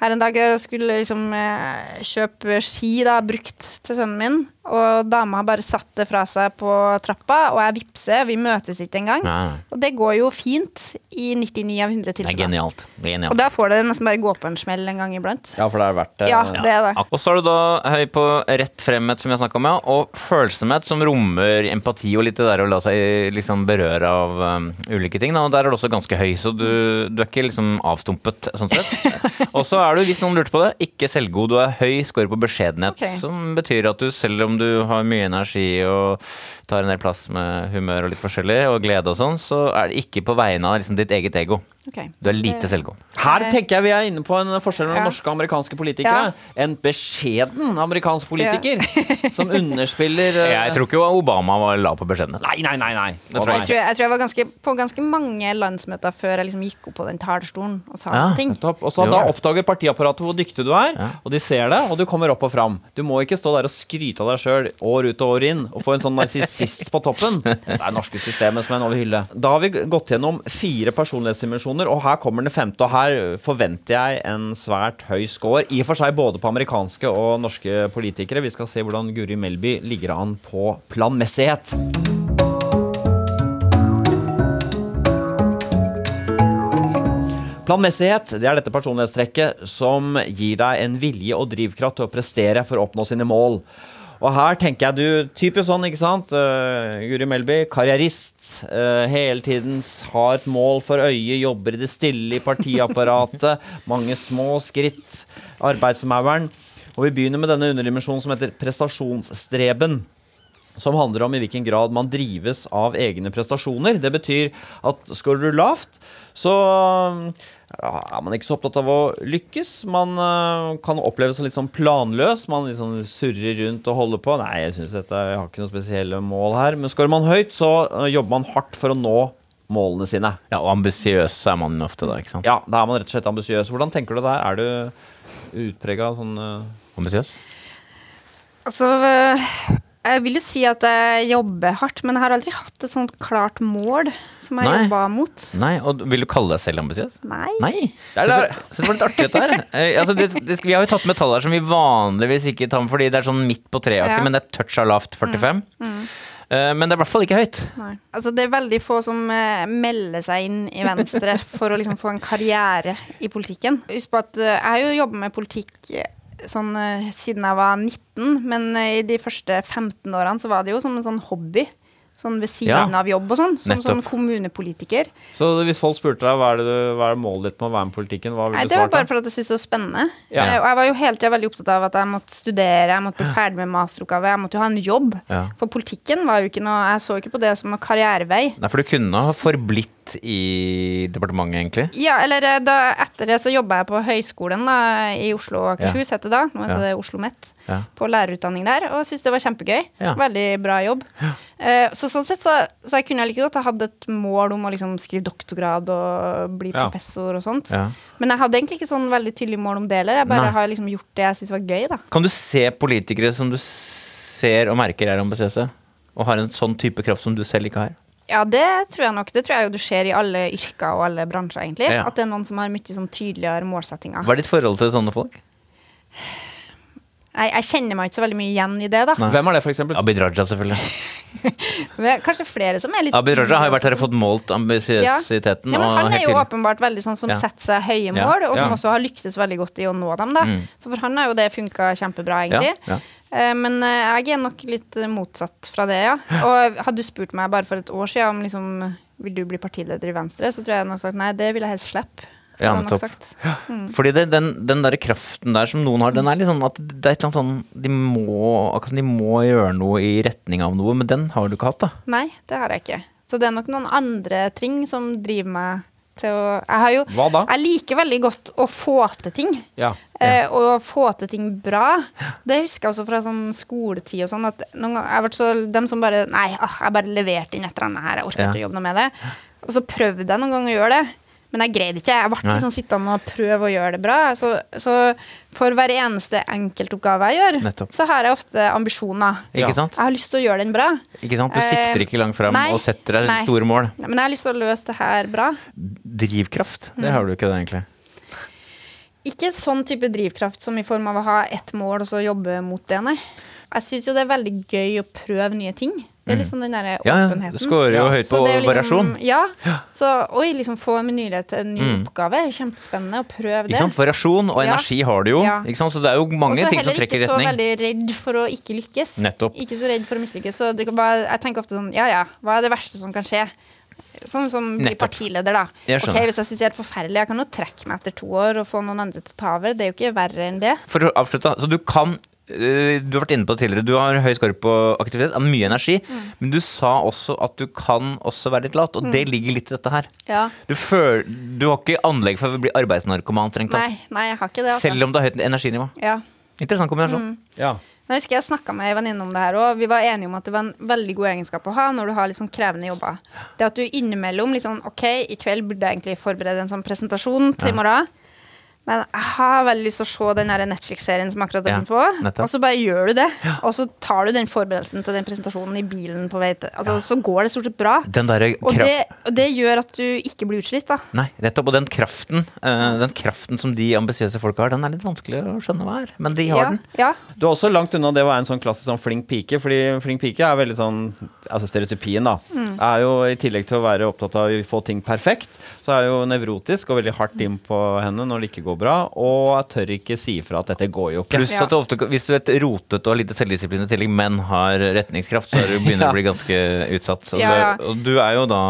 Speaker 3: her en dag jeg skulle liksom eh, kjøpe ski da, brukt til sønnen min, og dama bare satt det fra seg på trappa, og jeg vippser, vi møtes ikke engang.
Speaker 4: Nei.
Speaker 3: Og det går jo fint i 99 av 100
Speaker 4: Det er genialt. Det er
Speaker 3: Og da får det nesten bare gå på en smell en gang iblant.
Speaker 2: Ja, for det er verdt det.
Speaker 3: Ja, det er det.
Speaker 4: Og så er du da høy på rett fremhet, som vi har snakka om, ja, og følsomhet, som rommer empati og litt det der å la seg liksom berøre av um, ulike ting. Da. Og der er du også ganske høy, så du, du er ikke liksom avstumpet, sånn sett. <laughs> og så er du, hvis noen lurte på det, ikke selvgod. Du er høy, scorer på beskjedenhet,
Speaker 3: okay.
Speaker 4: som betyr at du selv om du har mye energi og tar en del plass med humør og litt forskjellig, og glede og sånn, så er det ikke på vegne av liksom, ditt eget ego.
Speaker 3: Ok.
Speaker 4: Du er lite selvgod.
Speaker 2: Her tenker jeg vi er inne på en forskjell mellom
Speaker 3: Ja.
Speaker 2: norske og amerikanske politikere. En beskjeden amerikansk politiker <laughs> som underspiller uh...
Speaker 4: Jeg tror ikke Obama var la på beskjedenhet.
Speaker 2: Nei, nei, nei. nei.
Speaker 4: Det tror
Speaker 3: Jeg tror jeg, tror jeg var ganske, på ganske mange landsmøter før jeg liksom gikk opp på den talerstolen og sa
Speaker 4: Ja.
Speaker 3: noen ting.
Speaker 2: Og så
Speaker 4: Jo.
Speaker 2: Da oppdager partiapparatet hvor dyktig du er,
Speaker 4: Ja.
Speaker 2: og de ser det, og du kommer opp og fram. Du må ikke stå der og skryte av deg sjøl år ut og år inn og få en sånn narsissist på toppen. <laughs> Det er det norske systemet som er en over hylle. Da har vi gått gjennom fire personlighetsdimensjoner, og her kommer den femte. Og her forventer jeg en svært høy score, i og for seg både på amerikanske og norske politikere. Vi skal se hvordan Guri Melby ligger an på planmessighet. Planmessighet det er dette personlighetstrekket som gir deg en vilje og drivkraft til å prestere for å oppnå sine mål. Og her tenker jeg du Typisk sånn, ikke sant? Uh, Guri Melby, karrierist. Uh, hele tiden har et mål for øye, jobber i det stille i partiapparatet. <laughs> mange små skritt. Arbeidsmauren. Og vi begynner med denne underdimensjonen som heter prestasjonsstreben som handler om i hvilken grad man drives av egne prestasjoner. Det betyr at scorer du lavt, så er man ikke så opptatt av å lykkes. Man eh, kan oppleves som litt sånn planløs. Man liksom surrer rundt og holder på. Nei, jeg synes dette, jeg har ikke noen spesielle mål her. Men skårer man høyt, så eh, jobber man hardt for å nå målene sine.
Speaker 4: Ja, og ambisiøs er man ofte da, ikke sant?
Speaker 2: Ja, da er man rett og slett ambisiøs. Hvordan tenker du der? Er du utprega sånn uh...
Speaker 4: Ambisiøs?
Speaker 3: Altså, jeg vil jo si at jeg jobber hardt, men jeg har aldri hatt et sånt klart mål som jeg jobba mot.
Speaker 4: Nei, og vil du kalle deg selv ambisiøs?
Speaker 3: Nei.
Speaker 4: Nei.
Speaker 2: Det er det-
Speaker 4: er, det var litt artig dette her. <laughs> Eh, altså, det, det, vi har jo tatt med tall her som vi vanligvis ikke tar med, fordi det er sånn midt på treaktig,
Speaker 3: Ja.
Speaker 4: men det er toucha lavt, 45. Eh, men det er i hvert fall ikke høyt.
Speaker 3: Nei. Altså, det er veldig få som eh, melder seg inn i Venstre for å liksom få en karriere i politikken. Husk på at eh, jeg har jo jobba med politikk eh, sånn, eh, siden jeg var 19, men eh, i de første 15 årene så var det jo som en sånn hobby. Sånn ved siden
Speaker 4: Ja.
Speaker 3: av jobb og sånn. Som
Speaker 4: Nettopp.
Speaker 3: sånn kommunepolitiker.
Speaker 2: Så hvis folk spurte deg hva er, det, du- hva er målet ditt med å være med i politikken, hva ville
Speaker 3: Nei,
Speaker 2: svart?
Speaker 3: det var bare for at jeg syntes det var spennende.
Speaker 2: Ja.
Speaker 3: Jeg, Og jeg var jo hele tida veldig opptatt av at jeg måtte studere, jeg måtte bli ferdig med masteroppgave, jeg måtte jo ha en jobb.
Speaker 4: Ja.
Speaker 3: For politikken var jo ikke noe Jeg så ikke på det som noe karrierevei.
Speaker 4: Nei, for du kunne ha forblitt i departementet, egentlig.
Speaker 3: Ja, eller eh, da, etter det så jobba jeg på høyskolen da, i Oslo og Akershus, het det da. Nå heter
Speaker 4: Ja.
Speaker 3: det Oslo Met.
Speaker 4: Ja.
Speaker 3: På lærerutdanning der, og syntes det var kjempegøy.
Speaker 4: Ja.
Speaker 3: Veldig bra jobb. Eh, så sånn sett så, så jeg kunne like godt ha hatt et mål om å liksom skrive doktorgrad og bli
Speaker 2: Ja.
Speaker 3: professor og sånt.
Speaker 4: Ja.
Speaker 3: Men jeg hadde egentlig ikke sånn veldig tydelig mål om det heller. Jeg bare
Speaker 4: Nei.
Speaker 3: har liksom gjort det jeg syntes var gøy, da.
Speaker 4: Kan du se politikere som du ser og merker er ambisiøse, og har en sånn type kraft som du selv ikke har?
Speaker 3: Ja, det tror jeg nok. Det tror jeg jo du ser i alle yrker og alle bransjer, egentlig.
Speaker 4: Ja.
Speaker 3: At det er noen som har mye sånn tydeligere målsettinger.
Speaker 4: Hva er ditt forhold til sånne folk?
Speaker 3: Nei, jeg kjenner meg ikke så veldig mye igjen i det, da.
Speaker 4: Nei.
Speaker 2: Hvem er det, for eksempel?
Speaker 4: Abid Raja, selvfølgelig. <laughs>
Speaker 3: Men kanskje flere som er litt
Speaker 4: Abid Raja har jo vært her og fått målt ambisiøsiteten.
Speaker 3: Ja, men han er jo åpenbart veldig sånn som
Speaker 4: Ja.
Speaker 3: setter seg høye
Speaker 4: Ja.
Speaker 3: mål, og som
Speaker 2: Ja.
Speaker 3: også har lyktes veldig godt i å nå dem. da
Speaker 4: Mm.
Speaker 3: Så for han har jo det funka kjempebra,
Speaker 4: Ja,
Speaker 3: egentlig. Eh, Men eh, jeg er nok litt motsatt fra det, ja. Og hadde du spurt meg bare for et år siden om liksom vil du bli partileder i Venstre, så tror jeg jeg hadde sagt nei, det vil jeg helst slippe.
Speaker 4: Ja, nettopp.
Speaker 3: Mm.
Speaker 4: Fordi det, den, den der kraften der som noen har, den er litt sånn at det er et eller annet sånn De må, akkurat de må gjøre noe i retning av noe, men den har du ikke hatt, da.
Speaker 3: Nei, det har jeg ikke. Så det er nok noen andre ting som driver meg til å Jeg har jo
Speaker 2: Hva da?
Speaker 3: Jeg liker veldig godt å få til ting.
Speaker 2: Ja.
Speaker 3: Eh, og få til ting bra. Det husker jeg også fra sånn skoletid og sånn. At noen ganger, jeg så dem som bare Nei, ah, jeg bare leverte inn et eller annet her, jeg orker ikke å jobbe noe med det. Og så prøvde jeg noen ganger å gjøre det. Men jeg greide ikke. Jeg ble
Speaker 4: Nei.
Speaker 3: liksom sittende og prøve å gjøre det bra. Så, så for hver eneste enkeltoppgave jeg gjør,
Speaker 4: Nettopp.
Speaker 3: så har jeg ofte ambisjoner.
Speaker 4: Ikke
Speaker 2: Ja.
Speaker 4: sant?
Speaker 3: Jeg har lyst til å gjøre den bra.
Speaker 4: Ikke sant? Du
Speaker 3: Eh,
Speaker 4: sikter ikke langt fram og setter deg
Speaker 3: nei.
Speaker 4: store mål.
Speaker 3: Men jeg har lyst til å løse det her bra.
Speaker 4: Drivkraft,
Speaker 3: Mm.
Speaker 4: det har du ikke, det, egentlig.
Speaker 3: Ikke sånn type drivkraft som i form av å ha ett mål og så jobbe mot det, nei. Jeg syns jo det er veldig gøy å prøve nye ting. Det er liksom den derre
Speaker 4: åpenheten. Ja, ja.
Speaker 3: åpenheten.
Speaker 4: Du jo høyt på
Speaker 3: det er
Speaker 4: variasjon.
Speaker 3: Ja. Så oi, liksom få en mulighet til en ny
Speaker 4: Mm.
Speaker 3: oppgave. Kjempespennende å prøve det.
Speaker 4: Ikke sant? Variasjon og
Speaker 3: Ja.
Speaker 4: energi har du jo.
Speaker 3: Ja.
Speaker 4: Ikke sant? Så det er jo mange
Speaker 3: Og så
Speaker 4: ting som
Speaker 3: heller
Speaker 4: trekker i
Speaker 3: ikke så veldig redd for å ikke lykkes.
Speaker 4: Nettopp.
Speaker 3: Ikke så redd for å mislykkes. Så det kan bare, jeg tenker ofte sånn, ja ja, hva er det verste som kan skje? Sånn som bli partileder, da.
Speaker 4: Jeg
Speaker 3: Ok. Hvis jeg syns det er helt forferdelig, jeg kan jo trekke meg etter to år og få noen andre til å ta over. Det er jo ikke verre enn det.
Speaker 4: For å avslutte, så du kan Du har vært inne på det tidligere, du har høy score på aktivitet, mye energi,
Speaker 3: Mm.
Speaker 4: men du sa også at du kan også være litt lat, og det ligger litt i dette her.
Speaker 3: Ja.
Speaker 4: Du, føler, du har ikke anlegg for å bli arbeidsnarkoman, strengt tatt.
Speaker 3: Nei, nei, jeg har ikke det. Altså.
Speaker 4: Selv om du har høyt energinivå.
Speaker 3: Ja.
Speaker 4: Interessant kombinasjon.
Speaker 2: ja.
Speaker 3: Jeg husker jeg snakka med ei venninne om det her òg. Vi var enige om at det var en veldig god egenskap å ha når du har sånn krevende jobber. Det at du innimellom liksom OK, i kveld burde jeg egentlig forberede en sånn presentasjon til i morgen. Men jeg har veldig lyst til å se den der Netflix-serien som akkurat har
Speaker 4: Ja,
Speaker 3: begynt på.
Speaker 4: nettopp.
Speaker 3: Og så bare gjør du det. Og så tar du den forberedelsen til den presentasjonen i bilen på vei til Altså, så går det stort sett bra. Og det, og det gjør at du ikke blir utslitt, da.
Speaker 4: Nei, nettopp. Og den kraften, uh, den kraften som de ambisiøse folka har, den er litt vanskelig å skjønne hva er. Men de har
Speaker 3: Ja,
Speaker 4: den.
Speaker 3: ja.
Speaker 2: Du er også langt unna det å være en sånn klassisk sånn flink pike, fordi flink pike er veldig sånn Altså stereotypien, da.
Speaker 3: Mm.
Speaker 2: Er jo i tillegg til å være opptatt av å få ting perfekt, så er jo nevrotisk og veldig hardt inn på henne når det ikke går bra, og jeg tør ikke si ifra at dette går jo ikke.
Speaker 4: Pluss at du ofte, hvis du er et rotete og lite selvdisiplin i tillegg, men har retningskraft, så du begynner <laughs>
Speaker 2: Ja.
Speaker 4: å bli ganske utsatt. Altså,
Speaker 3: Ja,
Speaker 4: og du er jo da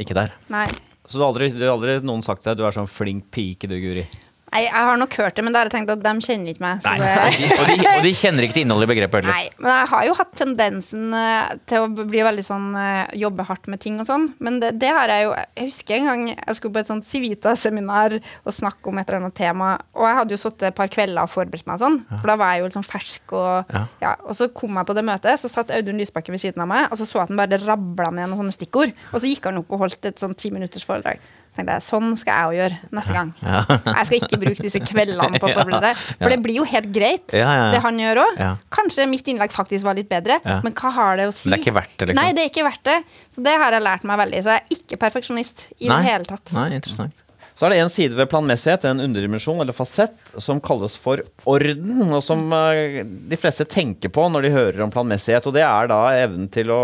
Speaker 4: ikke der.
Speaker 3: Nei.
Speaker 2: Så du har aldri, du har aldri noen sagt til deg du er sånn flink pike, du, Guri.
Speaker 3: Nei, jeg har nok hørt det, men da har jeg tenkt at de kjenner ikke meg. Så
Speaker 4: Nei.
Speaker 3: det,
Speaker 4: Og de, og de kjenner ikke til innholdet i begrepet heller.
Speaker 3: Nei, men jeg har jo hatt tendensen eh, til å bli veldig sånn eh, jobbe hardt med ting og sånn. Men det, det har jeg jo Jeg husker en gang jeg skulle på et sånt Civita-seminar og snakke om et eller annet tema. Og jeg hadde jo sittet et par kvelder og forberedt meg sånn, for da var jeg jo litt sånn fersk. Og,
Speaker 4: Ja.
Speaker 3: ja, og så kom jeg på det møtet, så satt Audun Lysbakken ved siden av meg, og så så jeg at han bare rabla ned noen sånne stikkord. Og så gikk han opp og holdt et sånn ti minutters foredrag. Tenkte jeg, Sånn skal jeg òg gjøre neste gang. <laughs> Jeg skal ikke bruke disse kveldene på å forberede. For det blir jo helt greit,
Speaker 4: Ja, ja, ja.
Speaker 3: det han gjør òg.
Speaker 4: Ja.
Speaker 3: Kanskje mitt innlegg faktisk var litt bedre,
Speaker 4: Ja.
Speaker 3: men hva har det å si?
Speaker 4: Det er ikke verdt det, liksom.
Speaker 3: Nei, det er ikke verdt det. Så det har jeg lært meg veldig. Så jeg er ikke perfeksjonist i
Speaker 4: Nei.
Speaker 3: det hele tatt.
Speaker 4: Nei, interessant.
Speaker 2: Så er det en side ved planmessighet, en underdimensjon eller fasett, som kalles for orden, og som eh, de fleste tenker på når de hører om planmessighet. Og det er da evnen til å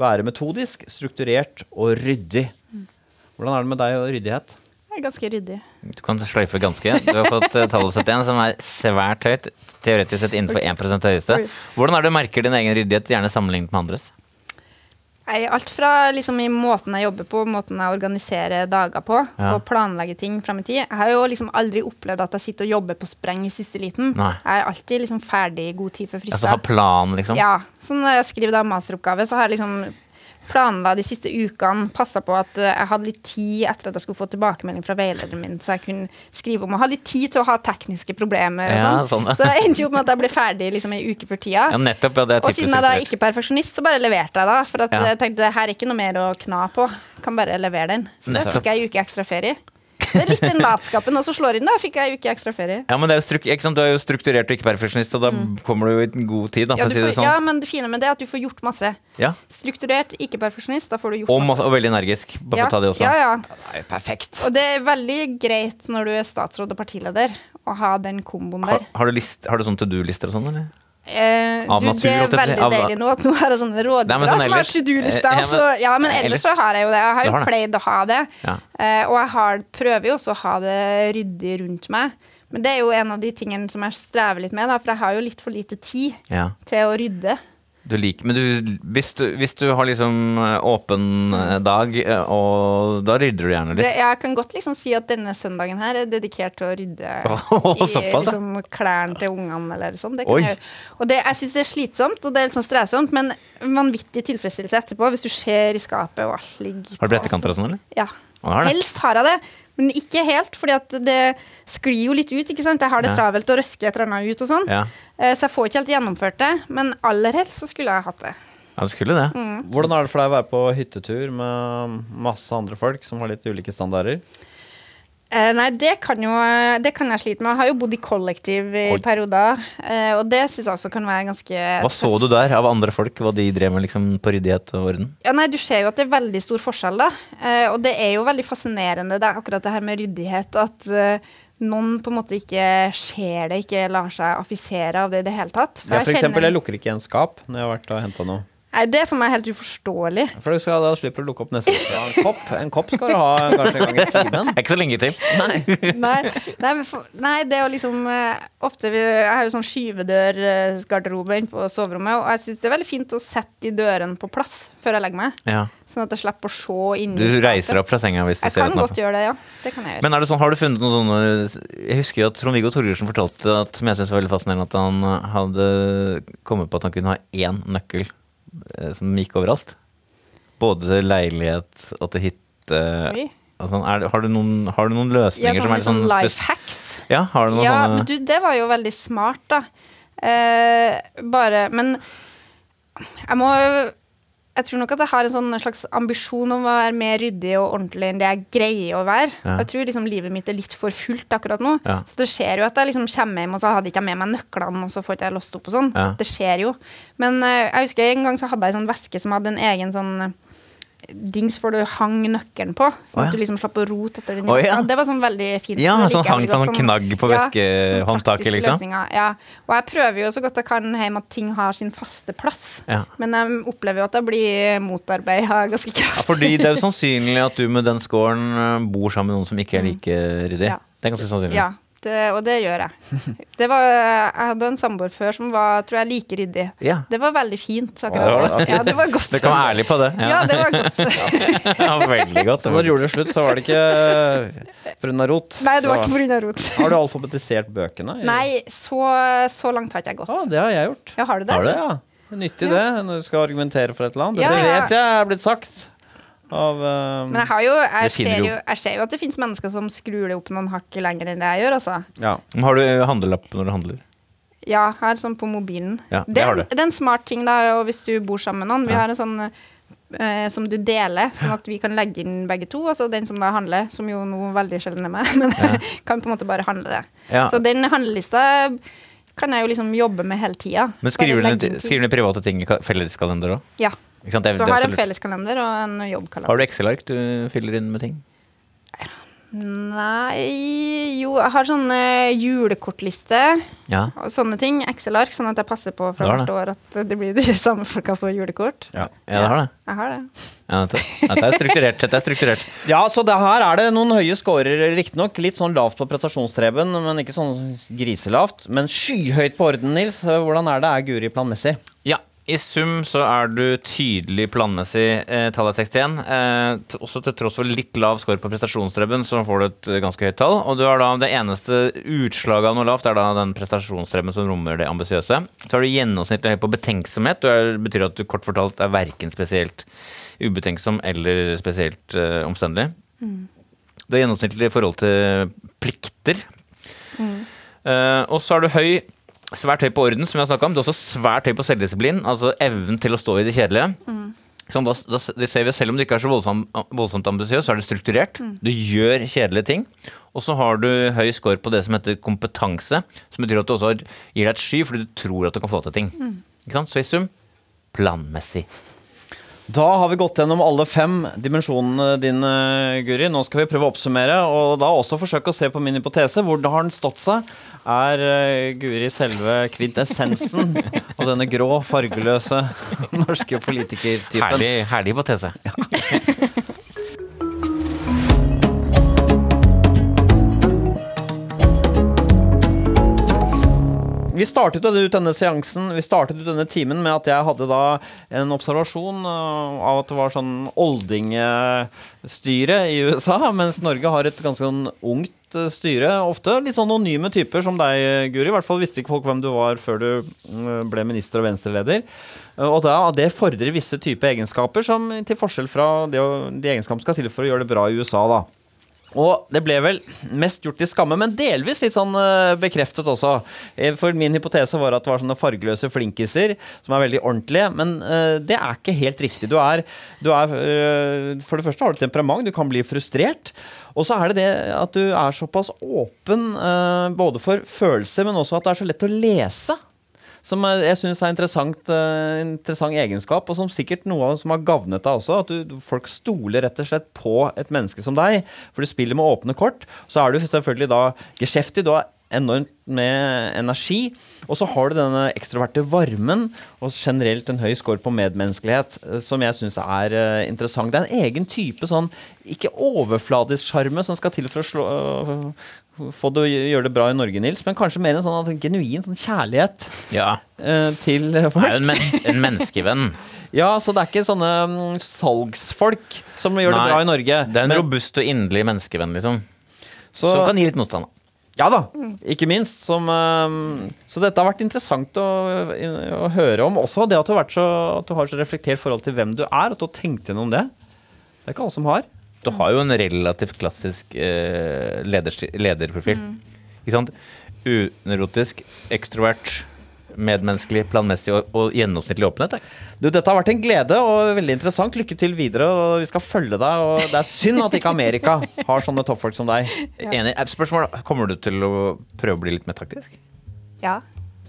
Speaker 2: være metodisk, strukturert og ryddig. Hvordan er det med deg og ryddighet?
Speaker 3: Jeg er ganske ryddig.
Speaker 4: Du kan sløyfe ganske. Du har fått uh, tallet 71, som er svært høyt. Teoretisk sett innenfor 1 høyeste. Hvordan er det du merker din egen ryddighet, gjerne sammenlignet med andres?
Speaker 3: Nei, alt fra liksom i måten jeg jobber på, måten jeg organiserer dager på,
Speaker 4: Ja.
Speaker 3: og planlegger ting frem i tid. Jeg har jo liksom aldri opplevd at jeg sitter og jobber på spreng i siste liten.
Speaker 4: Nei.
Speaker 3: Jeg er alltid liksom ferdig i god tid før
Speaker 4: Altså ha plan, liksom?
Speaker 3: Ja, så når jeg skriver da masteroppgave, så har jeg liksom planla de siste ukene, passa på at eh, jeg hadde litt tid etter at jeg skulle få tilbakemelding fra veilederen min, så jeg kunne skrive om å ha litt tid til å ha tekniske problemer og
Speaker 4: Ja,
Speaker 3: sånn.
Speaker 4: sånn.
Speaker 3: Så jeg endte jo opp med at jeg ble ferdig liksom ei uke før tida.
Speaker 4: Ja, nettopp. Ja, det
Speaker 3: Og siden jeg da
Speaker 4: er
Speaker 3: ikke er perfeksjonist, så bare leverte jeg da. For jeg tenkte det her er ikke noe mer å kna på. Kan bare levere den. Så da tok jeg ei uke ekstra ferie. Det er litt den latskapen også slår inn. Da fikk jeg uke ekstra ferie.
Speaker 4: Ja, men er? Du er jo strukturert og ikke perfeksjonist, og da kommer du jo i en god tid, da,
Speaker 3: Mm. Ja,
Speaker 4: si
Speaker 3: får,
Speaker 4: sånn.
Speaker 3: ja, men det fine med det er at du får gjort masse.
Speaker 4: Ja.
Speaker 3: Strukturert, ikke perfeksjonist. Da får du gjort
Speaker 4: Og,
Speaker 3: masse.
Speaker 4: og veldig energisk, bare for å ta det også.
Speaker 3: Ja, ja.
Speaker 2: Det er perfekt.
Speaker 3: Og det er veldig greit når du er statsråd og partileder, å ha den komboen
Speaker 4: Har,
Speaker 3: der.
Speaker 4: har, du list, har du sånn to do-lister og sånn, eller?
Speaker 3: Eh,
Speaker 4: Av
Speaker 3: du,
Speaker 4: natur,
Speaker 3: det er veldig
Speaker 4: Av-
Speaker 3: deilig nå at nå har jeg sånne rådgivere
Speaker 4: sånn
Speaker 3: som har to do-lista.
Speaker 4: eh, ja,
Speaker 3: så-
Speaker 4: men-
Speaker 3: Ja, men
Speaker 4: ellers-
Speaker 3: ellers så har jeg jo det. Jeg har jo pleid å ha det.
Speaker 4: Ja.
Speaker 3: Eh, og jeg har, prøver jo også å ha det ryddig rundt meg. Men det er jo en av de tingene som jeg strever litt med, da, for jeg har jo litt for lite tid
Speaker 4: Ja.
Speaker 3: til å rydde.
Speaker 4: Du liker, men du, hvis, du, hvis du har liksom eh, åpen eh, dag, eh, og da rydder du gjerne
Speaker 3: Det,
Speaker 4: litt.
Speaker 3: jeg kan godt liksom si at denne søndagen her er dedikert til å rydde <laughs>
Speaker 4: oh,
Speaker 3: i liksom, klærne til ungene eller sånn. Det kan jeg, og det, jeg syns det er slitsomt, og det er litt sånn strevsomt, men vanvittig tilfredsstillelse etterpå hvis du ser i skapet og alt ligger
Speaker 4: Har du brettekanter og sånn, eller?
Speaker 3: Ja.
Speaker 4: Det.
Speaker 3: Helst har jeg det, men ikke helt, fordi at det sklir jo litt ut. ikke sant? Jeg har det
Speaker 4: Ja.
Speaker 3: travelt og røsker et eller annet ut og sånn.
Speaker 4: Ja.
Speaker 3: Eh, Så jeg får ikke helt gjennomført det, men aller helst så skulle jeg hatt det.
Speaker 4: ja, det skulle det.
Speaker 3: Mm.
Speaker 2: Hvordan er det for deg å være på hyttetur med masse andre folk som har litt ulike standarder?
Speaker 3: Eh, nei, det kan jo det kan jeg slite med. Jeg har jo bodd i kollektiv i
Speaker 4: Oi.
Speaker 3: perioder, eh, og det syns jeg også kan være ganske
Speaker 4: Hva så du der av andre folk? Hva de drev med liksom på ryddighet og orden?
Speaker 3: Ja, nei, Du ser jo at det er veldig stor forskjell, da. Eh, og det er jo veldig fascinerende, det er akkurat det her med ryddighet. At eh, noen på en måte ikke ser det, ikke lar seg affisere av det i det hele tatt.
Speaker 2: Ja, for
Speaker 3: jeg
Speaker 2: eksempel,
Speaker 3: kjenner-
Speaker 2: jeg lukker ikke igjen skap når jeg har vært og henta noe.
Speaker 3: Nei, Det er for meg helt uforståelig.
Speaker 2: For du skal, da slipper du å lukke opp neste uke. En kopp, en kopp skal du ha kanskje en gang i <laughs> timen.
Speaker 4: Det er ikke så lenge til.
Speaker 3: Nei, nei, men for, nei, det jo liksom eh, Ofte vi, Jeg har jo sånn skyvedørgarderobe inne på soverommet, og jeg syns det er veldig fint å sette de dørene på plass før jeg legger meg.
Speaker 4: Ja.
Speaker 3: Sånn at jeg slipper å se inn
Speaker 4: Du
Speaker 3: skapet.
Speaker 4: reiser opp fra senga hvis du
Speaker 3: Jeg
Speaker 4: ser
Speaker 3: kan
Speaker 4: Jeg kan
Speaker 3: godt gjøre det, ja. Det kan jeg gjøre.
Speaker 4: Men er det sånn, har du funnet noen sånne Jeg husker jo at Trond-Viggo Torgersen fortalte at, som jeg synes var veldig fascinerende, at han eh, hadde kommet på at han kunne ha én nøkkel eh, som gikk overalt. Både til leilighet og til hytte. Altså, er, har, du noen, har du noen
Speaker 3: Ja,
Speaker 4: løsninger
Speaker 3: sånn,
Speaker 4: som er sånn
Speaker 3: sånn life hacks.
Speaker 4: Ja, har du noen
Speaker 3: Ja,
Speaker 4: sånne
Speaker 3: men du, det var jo veldig smart, da. Eh, bare Men jeg må Jeg tror nok at jeg har en sånn slags ambisjon om å være mer ryddig og ordentlig enn det jeg greier å være.
Speaker 4: Ja.
Speaker 3: Jeg tror liksom livet mitt er litt for fullt akkurat nå.
Speaker 4: Ja.
Speaker 3: Så det skjer jo at jeg liksom kommer hjem, og så hadde jeg ikke med meg nøklene, og så får ikke jeg låst opp og sånn.
Speaker 4: Ja.
Speaker 3: Det skjer jo. Men eh, jeg husker en gang så hadde jeg en sånn veske som hadde en egen sånn dings hvor du hang nøkkelen på, sånn
Speaker 4: Å, ja.
Speaker 3: at du liksom slapp å rote etter den. Oh,
Speaker 4: ja.
Speaker 3: Det var sånn veldig fint.
Speaker 4: Ja, sånn hang
Speaker 3: veldig godt,
Speaker 4: sånn knagg på
Speaker 3: ja,
Speaker 4: veskehåndtaket,
Speaker 3: sånn
Speaker 4: liksom.
Speaker 3: løsninger, Ja. Og jeg prøver jo så godt jeg kan hjemme at ting har sin faste plass.
Speaker 4: Ja.
Speaker 3: Men jeg opplever jo at jeg blir motarbeida ganske
Speaker 4: Ja,
Speaker 3: kraftig.
Speaker 4: fordi det er jo sannsynlig at du med den scoren eh, bor sammen med noen som ikke er like ryddig.
Speaker 3: Ja.
Speaker 4: Det er ganske sannsynlig.
Speaker 3: Ja, det, og det gjør jeg. <laughs> Det var, jeg hadde en samboer før som var tror jeg, like ryddig.
Speaker 4: Ja.
Speaker 3: Det var veldig fint.
Speaker 4: Ja, det var
Speaker 3: det. Ja, det var godt.
Speaker 4: Du kan være ærlig på det.
Speaker 3: Ja, det var godt. <laughs>
Speaker 4: Ja, veldig godt.
Speaker 2: Så når du gjorde det slutt, så var det ikke pga. rot.
Speaker 3: Nei, det var ikke pga. rot.
Speaker 2: Har du alfabetisert bøkene? <laughs>
Speaker 3: Nei, så, så langt har ikke jeg gått.
Speaker 2: Ja, det har jeg gjort.
Speaker 3: Ja, har du det?
Speaker 2: Har du det? Ja. Nyttig det, når du skal argumentere for et eller annet. Det
Speaker 3: ja.
Speaker 2: vet jeg er blitt sagt av eh,
Speaker 3: Men jeg, har jo, jeg, ser
Speaker 4: jo.
Speaker 3: jeg ser jo at det finnes mennesker som skrur det opp noen hakk lenger enn det jeg gjør. Altså.
Speaker 2: Ja.
Speaker 4: Har du handlelapp når du handler?
Speaker 3: Ja, her sånn på mobilen.
Speaker 4: Ja, det
Speaker 3: det, det er en smart ting da, og hvis du bor sammen med noen. Vi
Speaker 4: Ja.
Speaker 3: har en sånn eh, som du deler, sånn at vi kan legge inn begge to. Altså den som da handler, som jo nå veldig sjelden er meg, <laughs> men kan på en måte bare handle det.
Speaker 4: Ja.
Speaker 3: Så den handlelista kan jeg jo liksom jobbe med hele tida.
Speaker 4: Men skriver du, ned, private ting i ka- felleskalender òg?
Speaker 3: Ja.
Speaker 4: Ikke sant? Det
Speaker 3: Så
Speaker 4: det er
Speaker 3: har jeg en felleskalender og en jobbkalender.
Speaker 4: Har du Excel-ark du fyller inn med ting?
Speaker 3: Nei Jo, jeg har sånn eh, julekortliste
Speaker 4: Ja.
Speaker 3: og sånne ting. Excel-ark, sånn at jeg passer på fra hvert år at det blir de <laughs> samme folka får julekort.
Speaker 2: Ja.
Speaker 4: Ja, det har det.
Speaker 3: Jeg har det.
Speaker 4: Ja, dette, dette er strukturert. Dette er strukturert.
Speaker 2: ja, så det her er det noen høye scorer, riktignok. Litt sånn lavt på prestasjonstreben, men ikke sånn griselavt. Men skyhøyt på orden, Nils. Hvordan er det? Er Guri planmessig?
Speaker 4: Ja. I sum så er du tydelig planmessig. Eh, tallet er 61. Eh, også til tross for litt lav score på prestasjonsstreben, så får du et eh, ganske høyt tall. Og du har da det eneste utslaget av noe lavt, er da den prestasjonsstreben som rommer det ambisiøse. Så har du gjennomsnittlig høy på betenksomhet. Det er, betyr at du kort fortalt er verken spesielt ubetenksom eller spesielt eh, omstendelig. Det er gjennomsnittlig i forhold til plikter. Eh, og så er du høy Svært høy på orden, som vi har snakket om. Du er også svært høy på selvdisiplin, altså evnen til å stå i det kjedelige. Sånn, da, da, det ser vi Selv om du ikke er så voldsomt, voldsomt ambisiøs, så er det strukturert. Du gjør kjedelige ting. Og så har du høy score på det som heter kompetanse. Som betyr at du også gir deg et sky fordi du tror at du kan få til ting. Ikke sant? Så i sum planmessig.
Speaker 2: Da har vi gått gjennom alle fem dimensjonene dine, Guri. Nå skal vi prøve å oppsummere, og da også forsøke å se på min hypotese. Hvordan har den stått seg? Er eh, Guri selve kvintessensen av denne grå, fargeløse <laughs> norske politikertypen?
Speaker 4: Herlig, herlig hypotese.
Speaker 2: Vi startet ut denne seansen Vi startet ut denne timen med at jeg hadde da en observasjon uh, av at det var sånn oldingestyre i <laughs> USA, mens Norge har et ganske sånn ungt uh, styre. Ofte litt sånn anonyme typer som deg, Guri. I hvert fall visste ikke folk hvem du var før du uh, ble minister og venstreleder. Uh, Og da, det fordrer visse typer egenskaper, som til forskjell fra det, de egenskapene skal til for å gjøre det bra i USA. da. Og det ble vel mest gjort i skamme, men delvis litt sånn eh, bekreftet også. Eh, For min hypotese var at det var sånne fargeløse flinkiser som er veldig ordentlige, men eh, det er ikke helt riktig. Du er, du er eh, For det første har du temperament, du kan bli frustrert. Og så er det det at du er såpass åpen uh, både for følelser, men også at det er så lett å lese. Som jeg syns er en interessant, uh, interessant egenskap, og som sikkert noe som har gavnet deg også. At du, folk stoler rett og slett på et menneske som deg, for du spiller med åpne kort. Så er du selvfølgelig da geskjeftig, du har enormt med energi, og så har du denne ekstroverte varmen, og generelt en høy score på medmenneskelighet, eh, som jeg syns er eh, interessant. Det er en egen type sånn, ikke overfladisk sjarme som skal til for å slå øh, få det å gjøre det bra i Norge, Nils, men kanskje mer en sånn en genuin sånn kjærlighet
Speaker 4: Ja.
Speaker 2: eh, til folk.
Speaker 4: en, mens en menneskevenn. <laughs>
Speaker 2: Ja, så det er ikke sånne mm, salgsfolk som gjør det bra i Norge.
Speaker 4: Det er en
Speaker 2: Men-
Speaker 4: robust og inderlig menneskevenn, liksom.
Speaker 2: så,
Speaker 4: Som kan gi litt motstand.
Speaker 2: Ja da, ikke minst. Som, eh, så dette har vært interessant å, å høre om. Også det at du, har vært så, at du har så reflektert forhold til hvem du er, at du har tenkt gjennom det. Det er ikke alle som har.
Speaker 4: Du har jo en relativt klassisk eh, leder, lederprofil. Ikke sant? Unerotisk, ekstrovert, medmenneskelig, planmessig og, og gjennomsnittlig åpenhet.
Speaker 2: Du, Dette har vært en glede og veldig interessant. Lykke til videre. og Vi skal følge deg. og Det er synd at ikke Amerika har sånne toppfolk som deg.
Speaker 4: Enig. Eh, Spørsmål, Kommer du til å prøve å bli litt mer taktisk?
Speaker 3: Ja.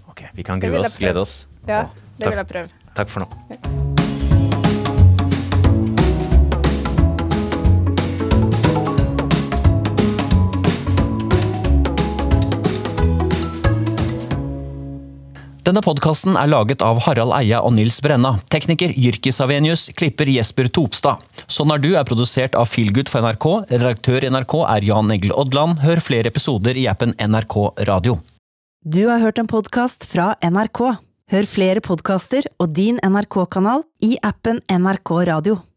Speaker 4: Ok, Vi kan grue oss, glede oss.
Speaker 3: ja det vil jeg prøve.
Speaker 4: Takk for nå.
Speaker 2: Denne podkasten er laget av Harald Eia og Nils Brenna. Tekniker Jyrki Savenius, klipper Jesper Topstad. Sånn er du er produsert av Feelgood for NRK. Redaktør i NRK er Jan Egil Odland. Hør flere episoder i appen NRK Radio.
Speaker 1: Du har hørt en podkast fra NRK. Hør flere podkaster og din NRK-kanal i appen NRK Radio.